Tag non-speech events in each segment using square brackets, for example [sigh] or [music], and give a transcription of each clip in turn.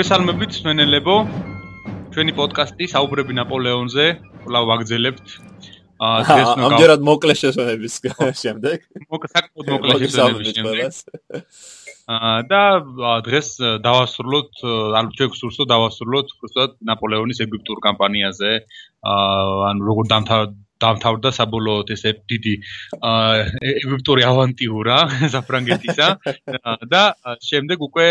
მოგესალმებით სვენელებო. ჩვენი პოდკასტი საუბრები ნაპოლეონზე, კვლავ ვაგზელებთ. აა დღეს ნუ ამჯერად მოკლე შესვენების შემდეგ. მოკლე საკუთო მოკლე შესვენების შემდეგ. აა და დღეს დავასრულოთ, ანუ ჩვენ გსურს რომ დავასრულოთ უბრალოდ ნაპოლეონის ეგვიპტურ კამპანიაზე. აა ანუ როგორ დამთავრდა დამთავრდა საბოლოოდ ეს დიდი ეგვიპტური ავანტიურა [laughs] საფრანგეთისა. და შემდეგ უკვე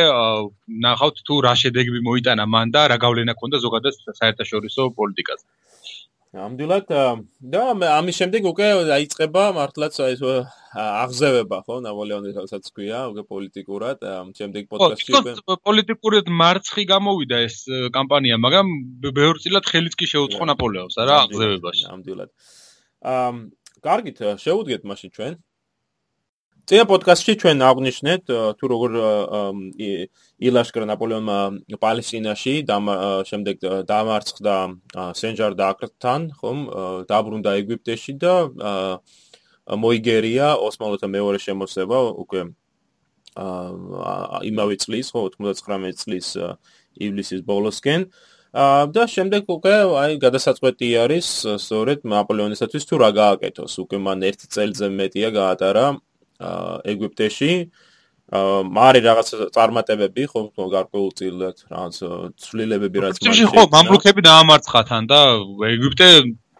ნახავთ თუ რა შედეგები მოიტანა მან და რა გავლენა ჰქონდა ზოგადად საერთაშორისო პოლიტიკაზე. ამდვილად და ამის შემდეგ უკვე დაიწყება მართლაც ეს აღზევება ხო ნაპოლეონის რასაც ქვია უკვე პოლიტიკურად შემდეგ პოდკასტში უკვე პოლიტიკურად მარცხი გამოვიდა ეს კამპანია მაგრამ ბევრწილად ხელიც კი შეუწყო ნაპოლეონს არა აღზევებაში. ამდვილად აა კარგით შეუდგეთ მაშინ ჩვენ. წინა პოდკასტში ჩვენ აღნიშნეთ თუ როგორ ილაშქრა ნაპოლეონმა პალესტინაში და შემდეგ დამარცხდა სენჯარ და აკრთან ხომ დაბრუნდა ეგვიპტეში და მოიგერია ოსმალოთა მეორე შემოსება უკვე აა იმავე წლის ხო 99 წლის ივლისის ბოლოსკენ და შემდეგ უკვე აი გადასაწყვეტი არის სწორედ ნაპოლეონისათვის თუ რა გააკეთოს. უკვე მან ერთ წელზე მეტია გაატარა ეგვიპტეში. აა მარი რაღაც წარმატებები ხო გარკვეულწილად რაღაც ცვლილებები რაც მაინც ხო მამლუქები დაამარცხათან და ეგვიპტე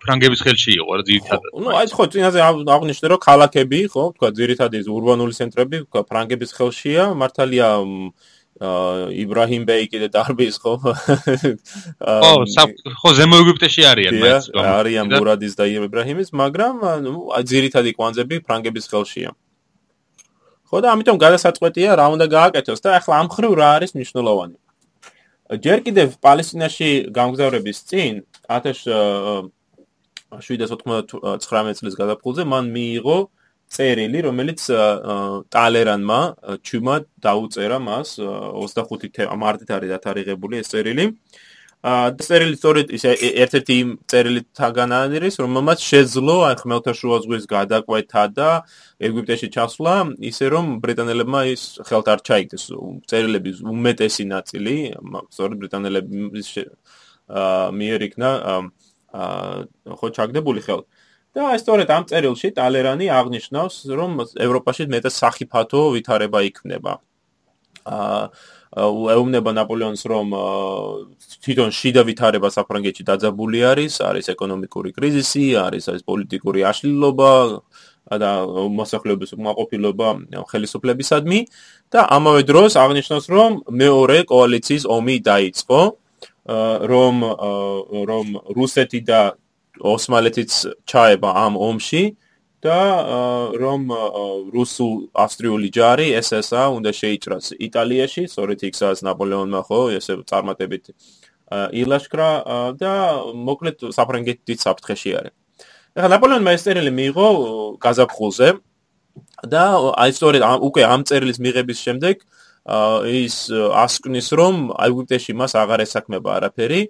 ფრანგების ხელში იყო რა ძირითადად. ნუ აი ხო წინაზე აღნიშნე რომ ქალაქები ხო თქვა ძირითადად ურბანული ცენტრები ფრანგების ხელშია მართალია აა იბრაჰიმ ბეი კიდე დარბის ხო? [laughs] ხო, ხო ზემო ეგვიპტეში არიან მაინც. არიან მურადის და იბრაჰიმის, მაგრამ ნუ ძირითადი კვანძები ფრანგების ხელშია. ხო და ამიტომ გადასაწყვეტია რა უნდა გააკეთოს და ახლა ამ ხრივ რა არის მნიშვნელოვანი. ჯერ კიდევ პალესტინაში გამგზავრების წინ 1799 წლის გადაფხულზე მან მიიღო წერილი, რომელიც ტალერანმა ჩუმა დაუწერა მას 25 მარტით არის დათარიღებული ეს წერილი. აა წერილი სწორედ ის ერთ-ერთი წერილითაგან არის, რომელმაც შეძლო აი ხმელთაშუა ზღვის გადაკვეთა და ეგვიპტეში ჩასვლა, ისე რომ ბრიტანელებმა ის ხელთ არ ჩაიგდეს წერილების უმეტესი ნაწილი, სწორედ ბრიტანელების აა მიერ იქნა აა ხო ჩაგდებული ხელთ. და აი სწორედ ამ წერილში ტალერანი აღნიშნავს, რომ ევროპაში მეტად სახიფათო ვითარება იქნება. აა ეუბნება ნაპოლეონს, რომ თვითონ შიდა ვითარება საფრანგეთში დაძაბული არის, არის ეკონომიკური კრიზისი, არის ეს პოლიტიკური აშლილობა და მოსახლეობის უკმაყოფილება ხელისუფლებისადმი და ამავე დროს აღნიშნავს, რომ მეორე კოალიციის ომი დაიწყო, რომ რომ რუსეთი და ოსმალეთიც ჩაება ამ ომში და რომ რუსულ ავსტრიული ჯარი SSA უნდა შეიჭრას იტალიაში, სწორედ იქსაც ნაპოლეონმა ხო ესე წარმატებით ილაშქრა და მოკლედ საფრანგეთის საფრთხეში არის. ახლა ნაპოლეონმა ეს წერილი მიიღო გაზაფხულზე და აი სწორედ უკვე ამ წერილის მიღების შემდეგ ის ასკნის რომ აიგუტეში მას აღარ ესაქმება არაფერი.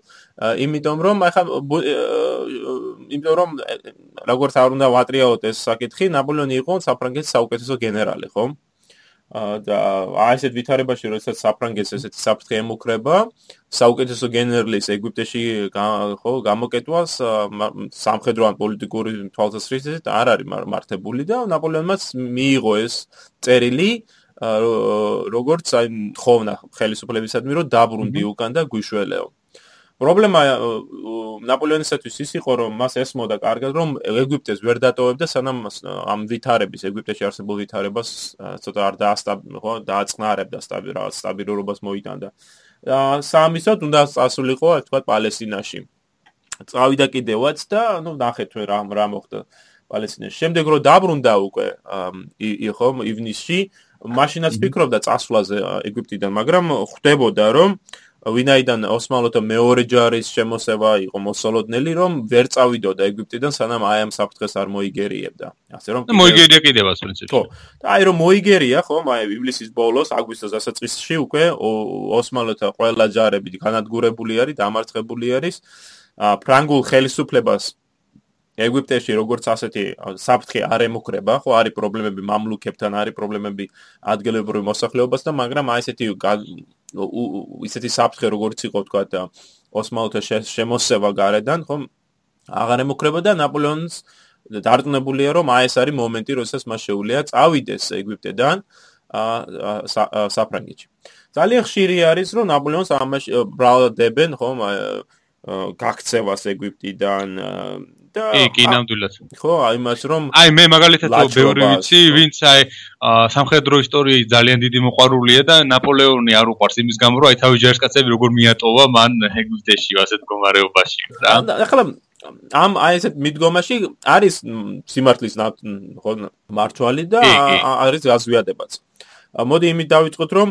იმიტომ რომ ახლა იმიტომ რომ როგორც არ უნდა ვატრიაოთ ეს საკითხი ნაპოლეონი იყო საფრანგეთის საუკეთესო გენერალი ხო? და აი ესეთ ვითარებაში როდესაც საფრანგეთს ესეთი საფრთხე ემუქრება საუკეთესო გენერლის ეგვიპტეში ხო გამოკეტვას სამხედრო ან პოლიტიკური თვალსაზრისით არ არის მართებული და ნაპოლეონმაც მიიღო ეს წერილი როგორც აი ხოვნა ხელისუფლებისადმი რომ დაბრუნდი უკან და გვიშველეო. პრობლემა ნაპოლეონისათვის ის იყო რომ მას ესმოდა კარგად რომ ეგვიპტეს ვერ დატოვებდა სანამ ამ ვითარების ეგვიპტეში არსებულ ვითარებას ცოტა არ დაასტაბ ხო დააწყნარებდა სტაბილურობას მოიტანდა. სამისოთ უნდა წასულიყო აი თქვა პალესტინაში. წავიდა კიდევაც და ნუ ნახეთ რა რა მოხდა პალესტინაში. შემდეგ რომ დაბრუნდა უკვე იყო ივნისში მაშინაც ფიქრობდა წასვლაზე ეგვიპტიდან, მაგრამ ხვდებოდა რომ ვინაიდან ოსმალოთა მეორე ჯარის შემოსევა იყო მოსოლოდნელი, რომ ვერ წავიდოდა ეგვიპტიდან, სანამ აი ამ საფრთხეს არ მოიგერიებდა. ასე რომ მოიგერია კიდევაც პრინციპში. ხო. და აი რომ მოიგერია, ხო, აი ივლისის ბოლოს, აგვისტოს დასაწყისში უკვე ოსმალოთა ყველა ჯარები განადგურებული არის, დამარცხებული არის. ფრანგულ ხელისუფლებას ეგვიპტეში როგორც ასეთი საფრთხე არ ემუქრება, ხო არის პრობლემები მამლუქებთან, არის პრობლემები ადგილობრივ მოსახლეობასთან, მაგრამ აი ესეთი ისეთი საფრთხე როგორც იყო თქვა ოსმალთა შემოსევა გარედან ხომ აღარ ემუქრება და ნაპოლეონს დარწმუნებულია რომ აი ეს არის მომენტი როდესაც მას შეუძლია წავიდეს ეგვიპტედან საფრანგეთში. ძალიან ხშირი არის რომ ნაპოლეონს ამაში ბრალდებენ ხომ გაქცევას ეგვიპტიდან და კი კი ნამდვილად. ხო აი მას რომ აი მე მაგალითად ბევრი ვიცი ვინც აი სამხედრო ისტორიის ძალიან დიდი მოყვარულია და ნაპოლეონი არ უყვარს იმის გამო რომ აი თავი ჯარისკაცები როგორ მიატოვა მან ეგვიპტეში ასეთ მდგომარეობაში რა. ახლა ამ აი ესეთ მიდგომაში არის სიმართლის ხო მარჩვალი და არის გაზვიადებაც მოდი იმით დავიწყოთ რომ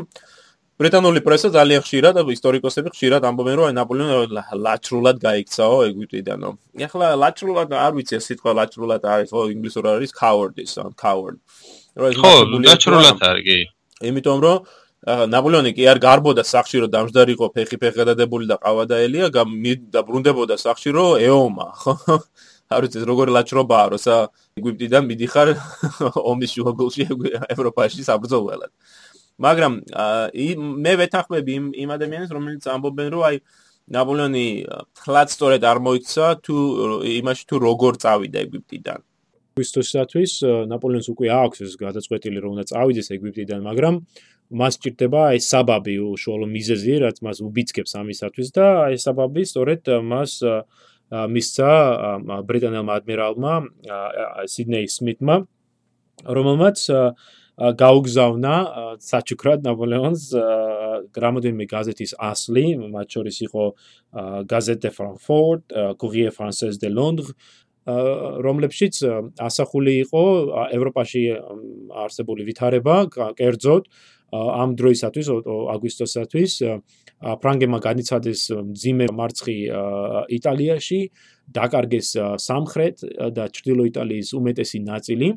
ბრიტანული პრესა ძალიან ხშირად ისტორიკოსები ხშირად ამბობენ რომ ნაპოლეონი ლაჩრულად გაიქცაო ეგვიპტიდანო. ეხლა ლაჩრულად არ ვიცი ეს სიტყვა ლაჩრულად არის ხო ინგლისურად არის cowardice on coward. ხო, ლაჩრულად არის კი. იმიტომ რომ ნაპოლეონი კი არ გარბოდა სახში რომ დამждარიყო ფეხი ფეხადადებული და ყავადაელია და ბრუნდებოდა სახში რომ ეომა ხო [laughs] არ ვიცი როგორი ლაჩრობაა როცა ეგვიპტიდან მიდიხარ ომის შუაგულში ევროპაში საბრძოლველად. მაგრამ მე ვეთანხმები იმ იმ ადამიანებს რომელიც ამბობენ რომ აი ნაპოლეონი ხლად სწორედ არ მოიქცა თუ იმაში თუ როგორ წავიდა ეგვიპტიდან. ქრისტოსთვის ნაპოლეონს უკვე აქვს ეს გადაწყვეტილი რომ უნდა წავიდეს ეგვიპტიდან მაგრამ მას ჭირდება აი საბაბი უშუალო მიზეზი რაც მას უბიძგებს ამისათვის და აი საბაბი სწორედ მას მისცა ბრიტანელმა ადმირალმა სიდნეი სმითმა რომელმაც გაუგზავნა საჩუქრად ნაპოლეონს გრამოდენმე გაზეთის ასლი, მათ შორის იყო გაზეთ დე ფრანკფურტ, კურიერ ფრანსეს დე ლონდრ, რომლებშიც ასახული იყო ევროპაში არსებული ვითარება, კერძოდ ამ დროისათვის აგვისტოსათვის ფრანგებმა განიცადეს ძიმე მარცხი იტალიაში, დაკარგეს სამხრეთ და ჩრდილო იტალიის უმეტესი ნაწილი.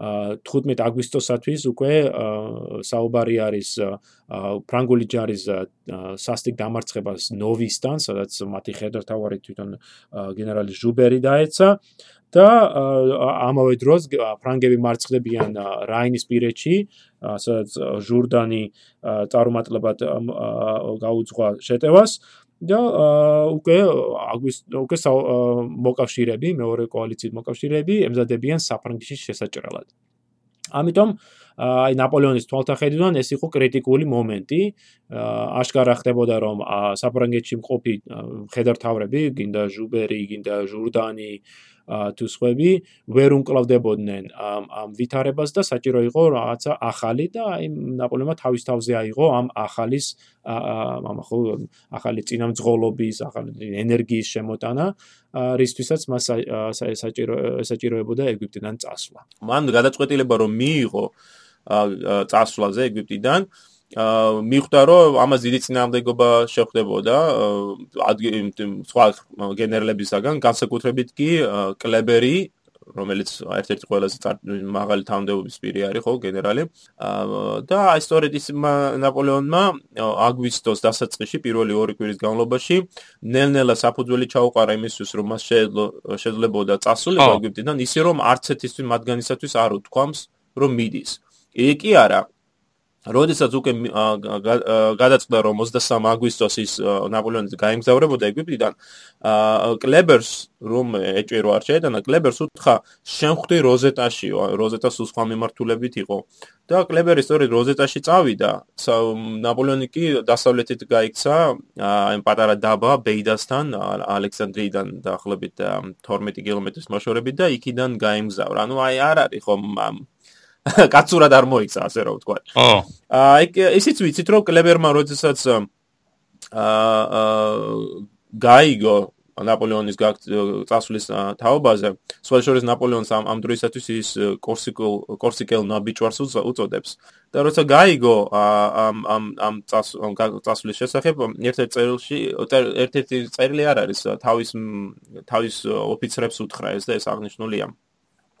15 აგვისტოსათვის უკვე საუბარი არის ფრანგული ჯარის სასტიკ დამარცხებას ნოვისთან, სადაც მათი ხედართავარი თვითონ გენერალი ჟუბერი დაეცა და ამავე დროს ფრანგები მარცხდებიან რაინის პირეთში, სადაც ჟურდანი წარუმატებლად გაუძღვა შეტევას და უკვე აგვისტო უკვე მოკავშირეები, მეორე კოალიციის მოკავშირეები ემზადებიან საფრანგეთის შესაჭრელად. ამიტომ აი ნაპოლეონის თვალთახედვიდან ეს იყო კრიტიკული მომენტი. აშკარა ხდებოდა რომ საფრანგეთში მყოფი ხედართავრები, გინდა ჟუბერი, გინდა ჟურდანი, თუ სხვები ვერ უმკლავდებოდნენ ამ ამ ვითარებას და საჭირო იყო რაღაცა ახალი და აი ნაპოლეონმა თავის თავზე აიღო ამ ახალის ამ ხო ახალი წინამძღოლობის, ახალი ენერგიის შემოტანა, რისთვისაც მას საჭირო საჭიროებოდა ეგვიპტიდან წასვლა. მან გადაწყვეტილება რომ მიიღო წასვლაზე ეგვიპტიდან მიხვდა რომ ამას დიდი წინამდებობა შეხვდებოდა სხვა გენერლებისაგან. განსაკუთრებით კი კლებერი რომელიც ერთ-ერთი ყველაზე მაღალი თანამდებობის პირი არის ხო გენერალი. და აი სწორედ ის ნაპოლეონმა აგვისტოს დასაწყისში პირველი ორი კვირის განმავლობაში ნელ-ნელა საფუძველი ჩაუყარა იმისთვის რომ მას შეძლებოდა წასულიყო ეგვიპტიდან ისე რომ არც ერთისთვის მათგანისათვის არ უთქვამს რომ მიდის. იგი კი არა როდესაც უკვე გადაწყდა რომ 23 აგვისტოს ის ნაპოლეონის გაემგზავრებოდა ეგვიპტიდან კლებერს რომ ეჭირო არ შეედანა კლებერს უთხრა შენ ხვდი როზეტაში როზეტა სულ სხვა მიმართულებით იყო. და კლებერი სწორედ როზეტაში წავიდა. ნაპოლეონი კი დასავლეთით გაიქცა აი პატარა დაბა ბეიდასთან ალექსანდრიიდან დაახლოებით 12 კილომეტრის მოშორებით და იქიდან გაემგზავრა. ანუ აი არ არის ხომ [laughs] კაცურად არ მოიცა ასე რომ ვთქვა. ხო. აი ისიც ვიცით რომ კლებერმა როდესაც აა გაიგო ნაპოლეონის გასვლის თაობაზე, სხვაშორის ნაპოლეონს ამ ამ დროისათვის ის კორსიკულ კორსიკელ ნაბიჭვარს უწოდებს. და როცა გაიგო ამ ამ ამ წასვლის შესახებ ერთ-ერთ წერილში ერთ-ერთი წერილი არ არის თავის თავის ოფიცრებს უთხრა ეს და ეს აღნიშნულია.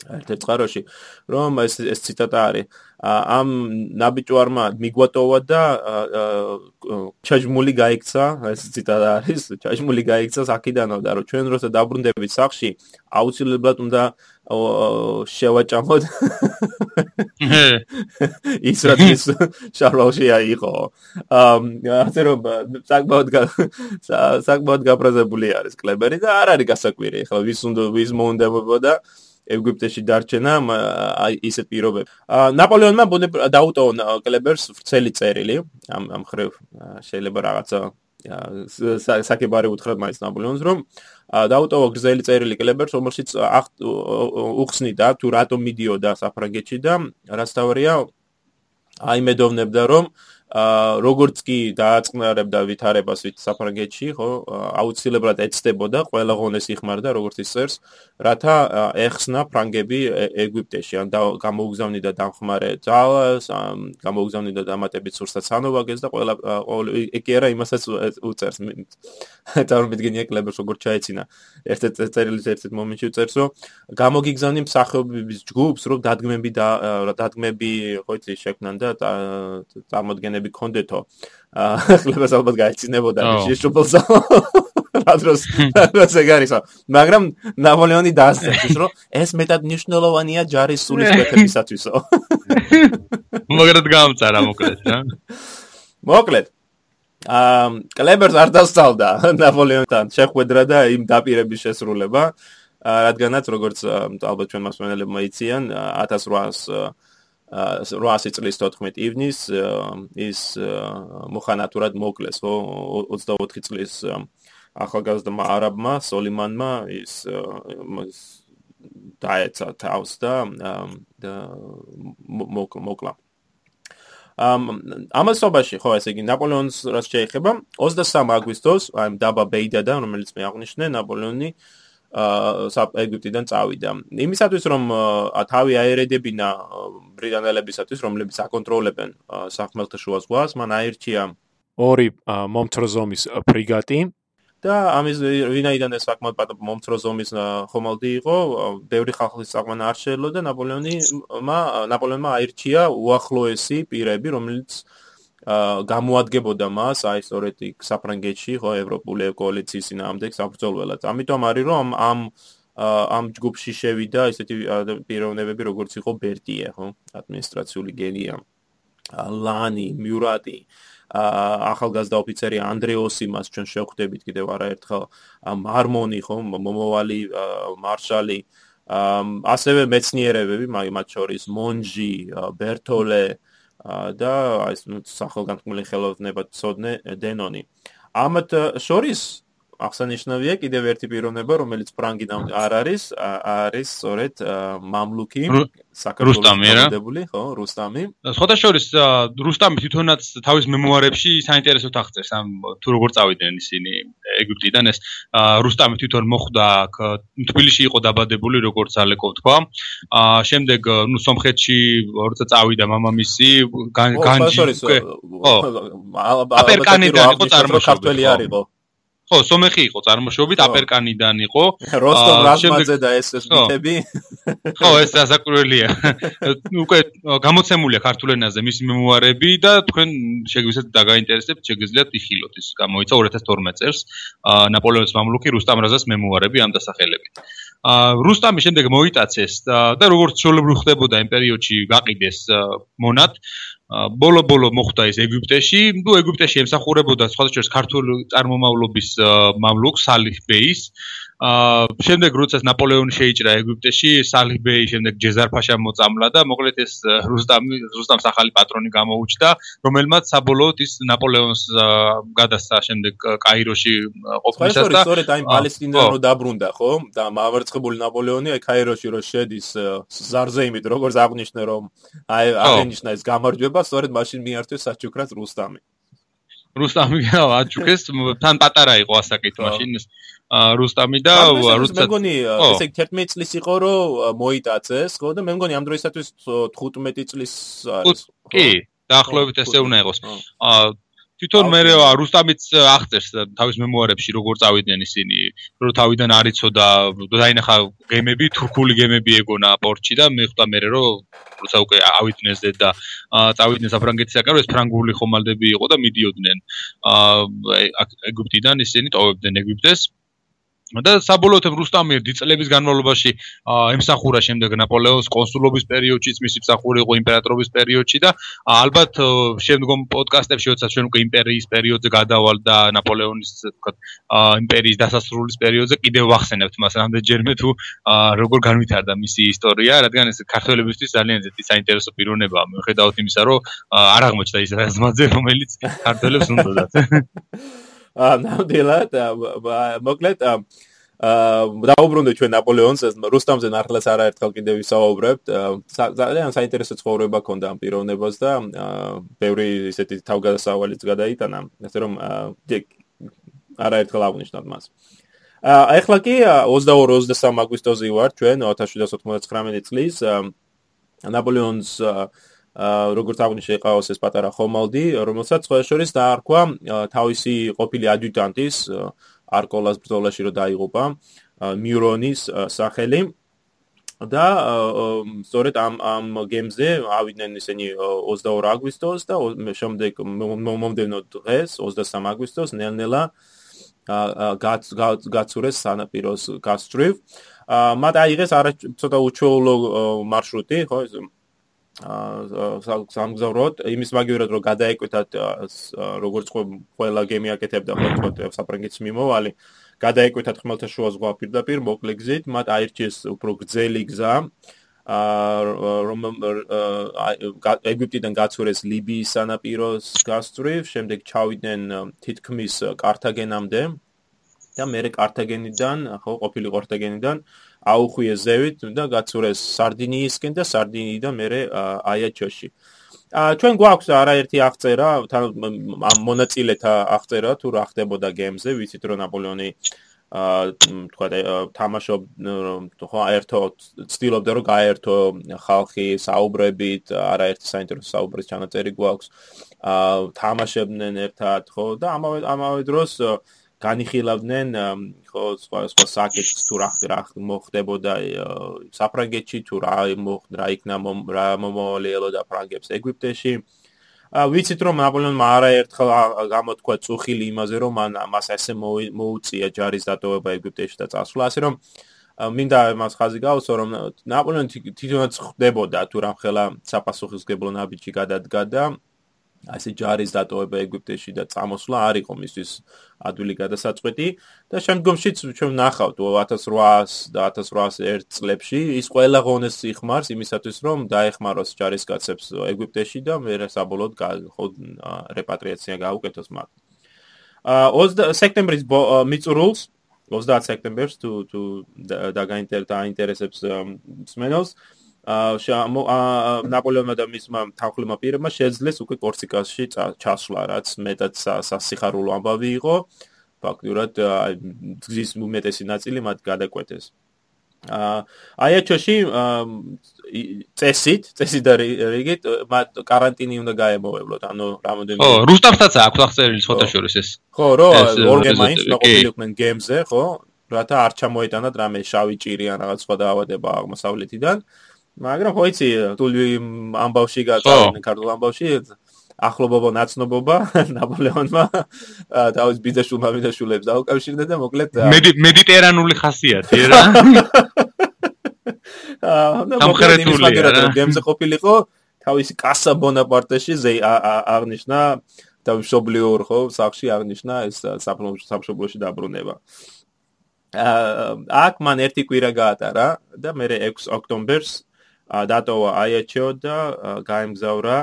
ერთ-ერთ წყაროში რომ ეს ეს ციტატა არის. ამ ნაბიჯვარმა მიგვატოვა და ჩაჟმული გაიქცა ეს ციტატა არის ჩაჟმული გაიქცა აქიდანო და რომ ჩვენ როცა დაბრუნდებით სახში აუცილებლად უნდა შევაჭამოთ. ის რაც შარლოში აიყო ასე რომ საკმაოდ საკმაოდ გაფრაზებული არის კლებერი და არ არის გასაკვირი. ხო ვის უნდა ვის მოუნდებოდა ეგვიპტეში დარჩენა აი ისეთ პირობებს. ნაპოლეონმა დაუტოვა კლებერს ვრცელი წერილი ამ ამ ხრევ შეიძლება რაღაცა საკებარი უთხრა მაინც ნაპოლეონს რომ დაუტოვა გრძელი წერილი კლებერს რომელშიც უხსნიდა თუ რატომ მიდიოდა საფრანგეთში და რაც თავია აიმედოვნებდა რომ აა როგორც კი დააწყნარებდა ვითარებას ვით საფრანგეთში, ხო, აუცილებლად ეცდებოდა ყველა ღონეს იხმარდა როგორც ის წერს, რათა ეხსნა ფრანგები ეგვიპტეში, ან გამოუგზავნიდა დამხმარე ძალას, გამოუგზავნიდა დამატებით სურსაც ანოვაგეს და ყველა ეკი არა იმასაც უწერს. წარმოგიდგენია კლებერს როგორც ჩაეცინა. ერთ-ერთ წერილის ერთ-ერთ მომენტში უწერს, რომ გამოგიგზავნი მსახიობების ჯგუფს, რომ დადგმები და დადგმები ხო იცი შექმნან და წარმოდგენენ ადამიანები კონდეთო აა ხლებას ალბათ გაიცინებოდა შეშუბლს ადროს ადროს ეგარისა მაგრამ ნაპოლეონი დაასწრებს რომ ეს მეტად ნიშნულოვანია ჯარის სულისკვეთებისათვისო მაგრამ გამწარა მოკლედ რა. მოკლედ. აა კლებერს არ დასწავდა ნაპოლეონთან. შეხვედრა და იმ დაპირების შესრულება. რადგანაც როგორც ალბათ ჩვენ მასმენელებმა იციან 1800 800 წლის 14 ივნის ის მოხანათურად მოკლეს ხო 24 წლის ახალგაზრდა არაბმა სოლიმანმა ის დაეცა თავს და მოკლა ამ ამასობაში ხო ესე იგი ნაპოლეონს რაც შეეხება 23 აგვისტოს აი დაბა ბეიდადა რომელიც მე აღნიშნე ნაპოლეონი აა ეგვიპტიდან წავიდა. იმისათვის რომ თავი აერედებინა ბრიტანელებისათვის, რომლებიც აკონტროლებენ სახმელთაშუა ზღვას, მან აირჩია ორი მომთროზომის ფრიგატი და ამის ვინაიდან ეს საკმაოდ მომთროზომის ხომალდი იყო, ბევრი ხალხის საკმაოდ არ შეელოდა ნაპოლეონი, ნაპოლეონმა აირჩია უახლოესი პირები, რომელიც გამოადგენდა მას აი სწორედ იქ საფრანგეთში ხო ევროპული კოალიციის ძინაამდე საბრძოლველად. ამიტომ არის რომ ამ ამ ჯგუფში შევიდა ესეთი პიროვნებები როგორც იყო ბერტიე ხო ადმინისტრაციული გენია ლანი მიურატი ახალგაზრდა ოფიცერი ანდრეოსი მას ჩვენ შევხვდებით კიდევ არაერთხელ მარმონი ხო მომოვალი მარშალი ასევე მეცნიერებები მათ შორის მონჯი ბერტოლე და ეს სახელგანთქმული ხელოვნება ცოდნე დენონი. ამათ შორის აღსანიშნავია კიდევ ერთი პიროვნება, რომელიც ფრანგიდან არ არის, არის სწორედ მამლუქი, საქართველოს დებული, ხო, რუსტამი. სხვათა შორის რუსტამი თვითონაც თავის მემუარებში საინტერესოდ აღწერს ამ თუ როგორ წავიდნენ ისინი ეგვიპტიდან ეს რუსტამი თვითონ მოხვდა თბილისში იყო დაბადებული, როგორც ალეკო თქვა. აა შემდეგ ნუ სომხეთში როცა წავიდა მამამისი, განჯი ხო, აპერკანიდან იყო წარმოშობილი. ხო, სომეხი იყო წარმოშობით, აპერკანიდან იყო. როსტომ რაზმაძე და ეს ეს მითები. ხო, ეს დასაკვირველია. [laughs] უკვე გამოცემულია ქართულ ენაზე მისი მემუარები და თქვენ შეგვიძლიათ დაგაინტერესებთ, შეგიძლიათ იხილოთ ის გამოიცა 2012 წელს ნაპოლეონის მამლუქი რუსტამ რაზას მემუარები ამ დასახელებით. აა რუსტამი შემდეგ მოიტაცეს და როგორც შეიძლება ხდებოდა იმ პერიოდში გაყიდეს მონად ბოლო-ბოლო მოხდა ის ეგვიპტეში. ნუ ეგვიპტეში ემსახურებოდა სხვადასხვა ქართული წარმომავლობის მამლუქ სალიხ ბეის. აა შემდეგ როცა ნაპოლეონი შეიჭრა ეგვიპტეში, სალიხ ბეი შემდეგ ჯეზარ-ფაშა მოწამლა და მოკლედ ეს რუსტამი რუსტამს ახალი პატრონი გამოუჩნდა, რომელმაც საბოლოოდ ის ნაპოლეონს გადასცა შემდეგ კაიროში ყოფნისას და სწორედ აი პალესტინიდან რო დაბრუნდა, ხო? და მავერცხებული ნაპოლეონი აი კაიროში რო შედის ზარზე იმით, როგორც აღნიშნე რომ აი აღნიშნა ეს გამარჯვება, სწორედ მაშინ მიართვეს საჩუქრად რუსტამი. რუსტამი აჩუქეს თან პატარა იყო ასაკით მაშინ რუსტამი და რუსტამი მე მგონი ესე 11 წლის იყო რომ მოიტაცეს ხო და მე მგონი ამ დროისათვის 15 წლის არის კი დაახლოებით ესე უნდა იყოს. თვითონ მე რუსტამიც აღწერს თავის მემუარებში როგორ წავიდნენ ისინი რომ თავიდან არიწოდა დაინახა გემები თურქული გემები ეგონა პორტში და მე ხვდა მე რომ როცა უკვე ავიდნენ ზედ და წავიდნენ საფრანგეთის საკრავეს ფრანგული ხომალდები იყო და მიდიოდნენ. ეგვიპტიდან ისინი ტოვებდნენ ეგვიპტეს და საბოლოოდ რუსტამი დიწლების განმავლობაში ემსახურა შემდეგ ნაპოლეონის კონსულობის პერიოდშიც მისი მსახური იყო იმპერატორობის პერიოდში და ალბათ შემდგომ პოდკასტებში როცა ჩვენ უკვე იმპერიის პერიოდზე გადავალ და ნაპოლეონის თქვა იმპერიის დასასრულის პერიოდზე კიდევ ვახსენებთ მას რამდენჯერმე თუ როგორ განვითარდა მისი ისტორია რადგან ეს ქართველებისთვის ძალიან ზედი საინტერესო პიროვნებაა მიუხედავად იმისა რომ არ აღმოჩნდა ის რაზმაძე რომელიც ქართველებს უნდათ [laughs] ნამდვილად მოკლედ აა დაუბრუნდეთ ჩვენ ნაპოლეონს რუსტამზე ნახლას არაერთხელ კიდევ ვისაუბრებთ. ძალიან საინტერესო ცხოვრება ქონდა ამ პიროვნებას და ბევრი ისეთი თავგადასავალიც გადაიტანა ასე რომ არაერთხელ აღნიშნავთ მას. აა ეხლა კი 22-23 აგვისტოზე ვარ ჩვენ 1799 წლის ნაპოლეონს როგორც აღნიშნე ყავს ეს პატარა ხომალდი, რომელსაც სხვა შორის დაარქვა თავისი ყოფილი ადიუტანტის არკოლას ბრძოლაში რო დაიღუპა მიურონის სახელი და სწორედ ამ ამ გემზე ავიდნენ ისინი 22 აგვისტოს და შემდეგ მომდენო დღეს 23 აგვისტოს ნელ-ნელა გაცურეს სანაპიროს გასწრივ. მათ აიღეს არა ცოტა უჩვეულო მარშრუტი, ხო, სამგზავროდ იმის მაგივრად რომ გადაეკვეთათ როგორც ყველა გემი აკეთებდა ხოლმე საფრანგეთის მიმოვალი გადაეკვეთათ ხმელთაშუა ზღვა პირდაპირ მოკლე გზით მათ აირჩიეს უფრო გრძელი გზა. რომ ეგვიპტიდან გაცურეს ლიბიის სანაპიროს გასწრივ შემდეგ ჩავიდნენ თითქმის კართაგენამდე და მეორე კართაგენიდან ხო ყოფილი კართაგენიდან აუხვიეს ზევით და გაცურეს სარდინიისკენ და სარდინიიდან მეორე აიაჩოში. აა ჩვენ გვაქვს არაერთი აღწერა, მონაწილეთა აღწერა თუ რა ხდებოდა გემზე, ვიცით რომ ნაპოლეონი აა თქვა თამაშობ ხო აერთო ცდილობდა რომ გაერთო ხალხი საუბრებით, არაერთი საინტერესო საუბრის ჩანაწერი გვაქვს. აა თამაშებდნენ ერთად ხო და ამავე ამავე დროს განიხილავდნენ ხო სხვა სხვა საკითხს თუ რა რა მოხდებოდა საფრანგეთში თუ რა მოხდა რა იქნა რა მომავალეელოდა ფრანგებს ეგვიპტეში. ვიცით რომ ნაპოლეონმა არაერთხელ გამოთქვა წუხილი იმაზე რომ მან მას ესე მოუწია ჯარის დატოვება ეგვიპტეში და წასვლა. ასე რომ მინდა მას ხაზი გავუსო რომ ნაპოლეონი თვითონაც ხდებოდა თუ რამხელა საპასუხისგებლო ნაბიჯი გადადგა და ასე ჯარის დატოვება ეგვიპტეში და წამოსვლა არ იყო მისთვის ადვილი გადასაწყვეტი და შემდგომშიც ჩვენ ნახავთ 1800 და 1801 წლებში ის ყველა ღონეს იხმარს იმისათვის რომ დაეხმაროს ჯარისკაცებს ეგვიპტეში და მე საბოლოოდ რეპატრიაცია გაუკეთოს მათ. აა 20 სექტემბრის მიწურულს 30 სექტემბერს თუ თუ დაგაინტერესებს მსმენელს ნაპოლეონმა და მისმა თანხლმა პირებმა შეძლეს უკვე კორსიკაში ჩასვლა, რაც მეტად სასიხარულო ამბავი იყო. ფაქტურად გზის უმეტესი ნაწილი მათ გადაკვეთეს. აიაჩოში წესით, წესით და რიგით მათ каранტინი უნდა გაემოებლოთ, ანუ რამოდენიმე ხო, რუსთავთაც აქვს აღწერილი სხვათა შორის ეს. ხო, რომ ორგემაინს დაყოფილიყვნენ გემზე, ხო? რათა არ ჩამოეტანათ რამე შავი ჭირი ან რაღაც სხვა დაავადება აღმოსავლეთიდან. აა მაგრამ ხო იცი თული ამბავში გაწავდნენ ქართულ ამბავში ახლობობა ნაცნობობა [laughs] ნაპოლეონმა თავის ბიძაშვილმა ბიძაშვილებს დაუკავშირდა და მოკლედ მედიტერანული ხასიათი [laughs] რა? აა სამხრეთული რა? გემზე ყოფილიყო თავისი კასა ბონაპარტეში ზე აღნიშნა და მშობლიურ ხო სახში აღნიშნა ეს სამშობლოში დაბრუნება. აა აქ მან ერთი კვირა გაატარა და მე 6 ოქტომბერს დატოვა აიაჩო და გაემგზავრა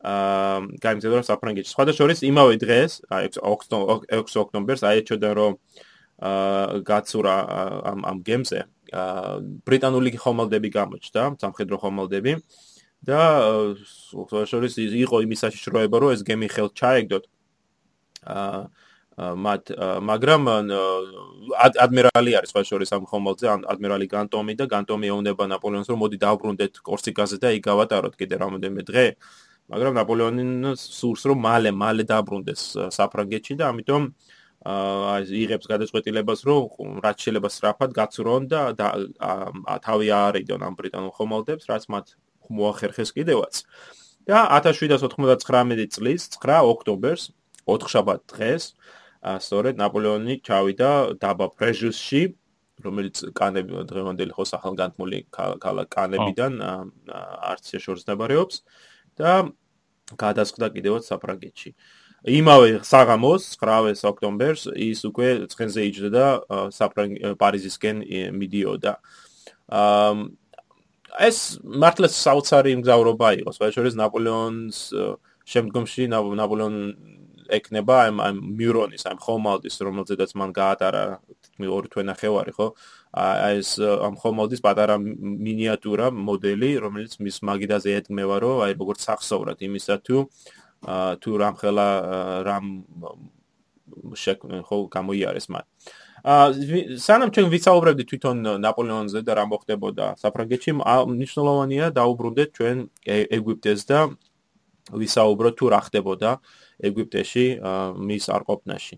აა გაემგზავრა საფრანგეთში. სხვადასხვა იმავე დღეს, 6 ოქტომბერს აიაჩოდან რომ აა გაცურა ამ ამ გემზე, აა ბრიტანული ხომალდები გამოჩნდა, სამხედრო ხომალდები და სხვადასხვა იყო იმის საშიშროება, რომ ეს გემი ხელთ ჩაეგდოთ. აა მათ მაგრამ ადმირალი არის სხვა შორის ამ ხომალდზე ადმირალი განტომი და განტომი ეუბნება ნაპოლეონს რომ მოდი დაუბრუნდეთ კორსიკაზე და იქ გავატაროთ კიდე რამოდენიმე დღე. მაგრამ ნაპოლეონი სურს რომ მალე მალე დაბრუნდეს საფრანგეთში და ამიტომ აა იღებს გადაწყვეტილებას რომ რაც შეიძლება სწრაფად გაცრონ და თავი აარიდონ ამ ბრიტანულ ხომალდებს რაც მათ მოახერხეს კიდევაც. და 1799 წლის 9 ოქტომბერს 4 შაბათ დღეს სწორედ ნაპოლეონი ჩავიდა დაბა პრეჟუსში რომელიც კანები დღევანდელი ხო სახელგანთმული კანებიდან არც შეშორს დაბარეობს და გადასხდა კიდევაც საფრანგეთში. იმავე საღამოს 9 ოქტომბერს ის უკვე ცხენზე იჯდა და საფრანგ პარიზისკენ მიდიოდა. აა ეს მართლაც საოცარი მგზავრობა იყო, შესაძლოა ნაპოლეონის შემდგომში ნაპოლეონ ეკნება ამ ამ მიურონის, ამ ხომალდის, რომელზედაც მან გაატარა თქმი ორი თვე ნახევარი, ხო? აი ეს ამ ხომალდის პატარა მინიატურა მოდელი, რომელიც მის მაგიდაზე ეთქმევა, რომ აი როგორც სახსოვრად იმისა თუ თუ რამ ხელა რამ ხო გამოიარეს მათ. აა სანამ ჩვენ ვიცაუბრებდით თვითონ ნაპოლეონზე და რა მოხდებოდა საფრანგეთში, მნიშვნელოვანია დაუბრუნდეთ ჩვენ ეგვიპტეს და ვისაუბროთ თუ რა ხდებოდა ეგვიპტეში მის არყოფნაში.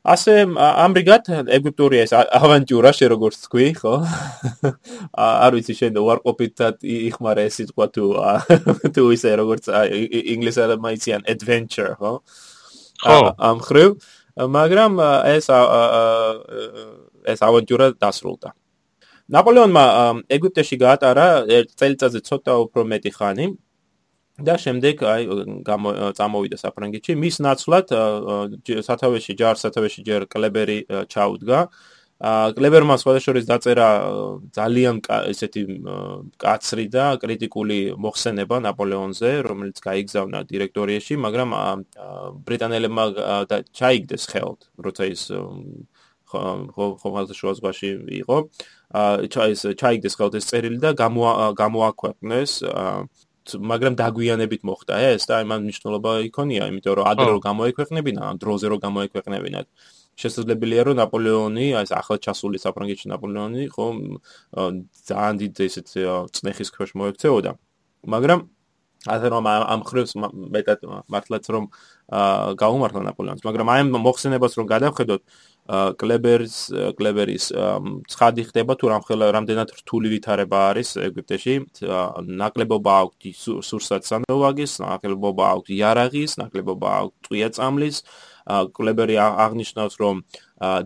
ასე ამრიგად ეგვიპტური ეს ავანტიურა შე როგორც თქვი, ხო? [laughs] არ ვიცი შენ უარყოფითად იხმარე ეს სიტყვა თუ [laughs] თუ ისე როგორც ინგლისურად მაიციან adventure, ხო? ხო, ამ ხრევ, მაგრამ ეს ეს ავანტიურა დასრულდა. ნაპოლეონმა ეგვიპტეში გაატარა წელიწადზე ცოტა უფრო მეტი ხანი, და შემდეგ აი წამოვიდა საფრანგეთში. მის ნაცვლად სათავეში ჯარ სათავეში ჯერ კლებერი ჩაუდგა. კლებერმა სხვადასხვა დაწერა ძალიან ესეთი კაცრი და კრიტიკული მოხსენება ნაპოლეონზე რომელიც გაიგზავნა დირექტორიაში მაგრამ ბრიტანელებმა ჩაიგდეს ხელთ როცა ის ხო ხომალდა შუა ზღვაში იყო ჩაის ჩაიგდეს ხელთ ეს წერილი და გამოაქვეყნეს მაგრამ დაგვიანებით მოხდა ეს და აი მან მნიშვნელობა იქონია, იმიტომ რომ ადრე რომ გამოექვეყნებინა, ამ დროზე რომ გამოექვეყნებინათ. შესაძლებელია რომ ნაპოლეონი, აი ეს ახლა ჩასული საფრანგეთში ნაპოლეონი, ხო, ძალიან დიდ ესეთ წნეხის ქვეშ მოექცეოდა. მაგრამ ასე რომ ამ ხრევს მეტად მართლაც რომ გაუმართლა ნაპოლეონს, მაგრამ აი მოხსენებას რომ გადავხედოთ, კლებერს კლებერის ცხადი ხდება თუ რამხელა რამდენად რთული ვითარება არის ეგვიპტეში. ნაკლებობა აქვს სურსაცანოვაგის ნაკლებობა აქვს იარაღის ნაკლებობა აქვს ტყვია-წამლის კლებერი აღნიშნავს რომ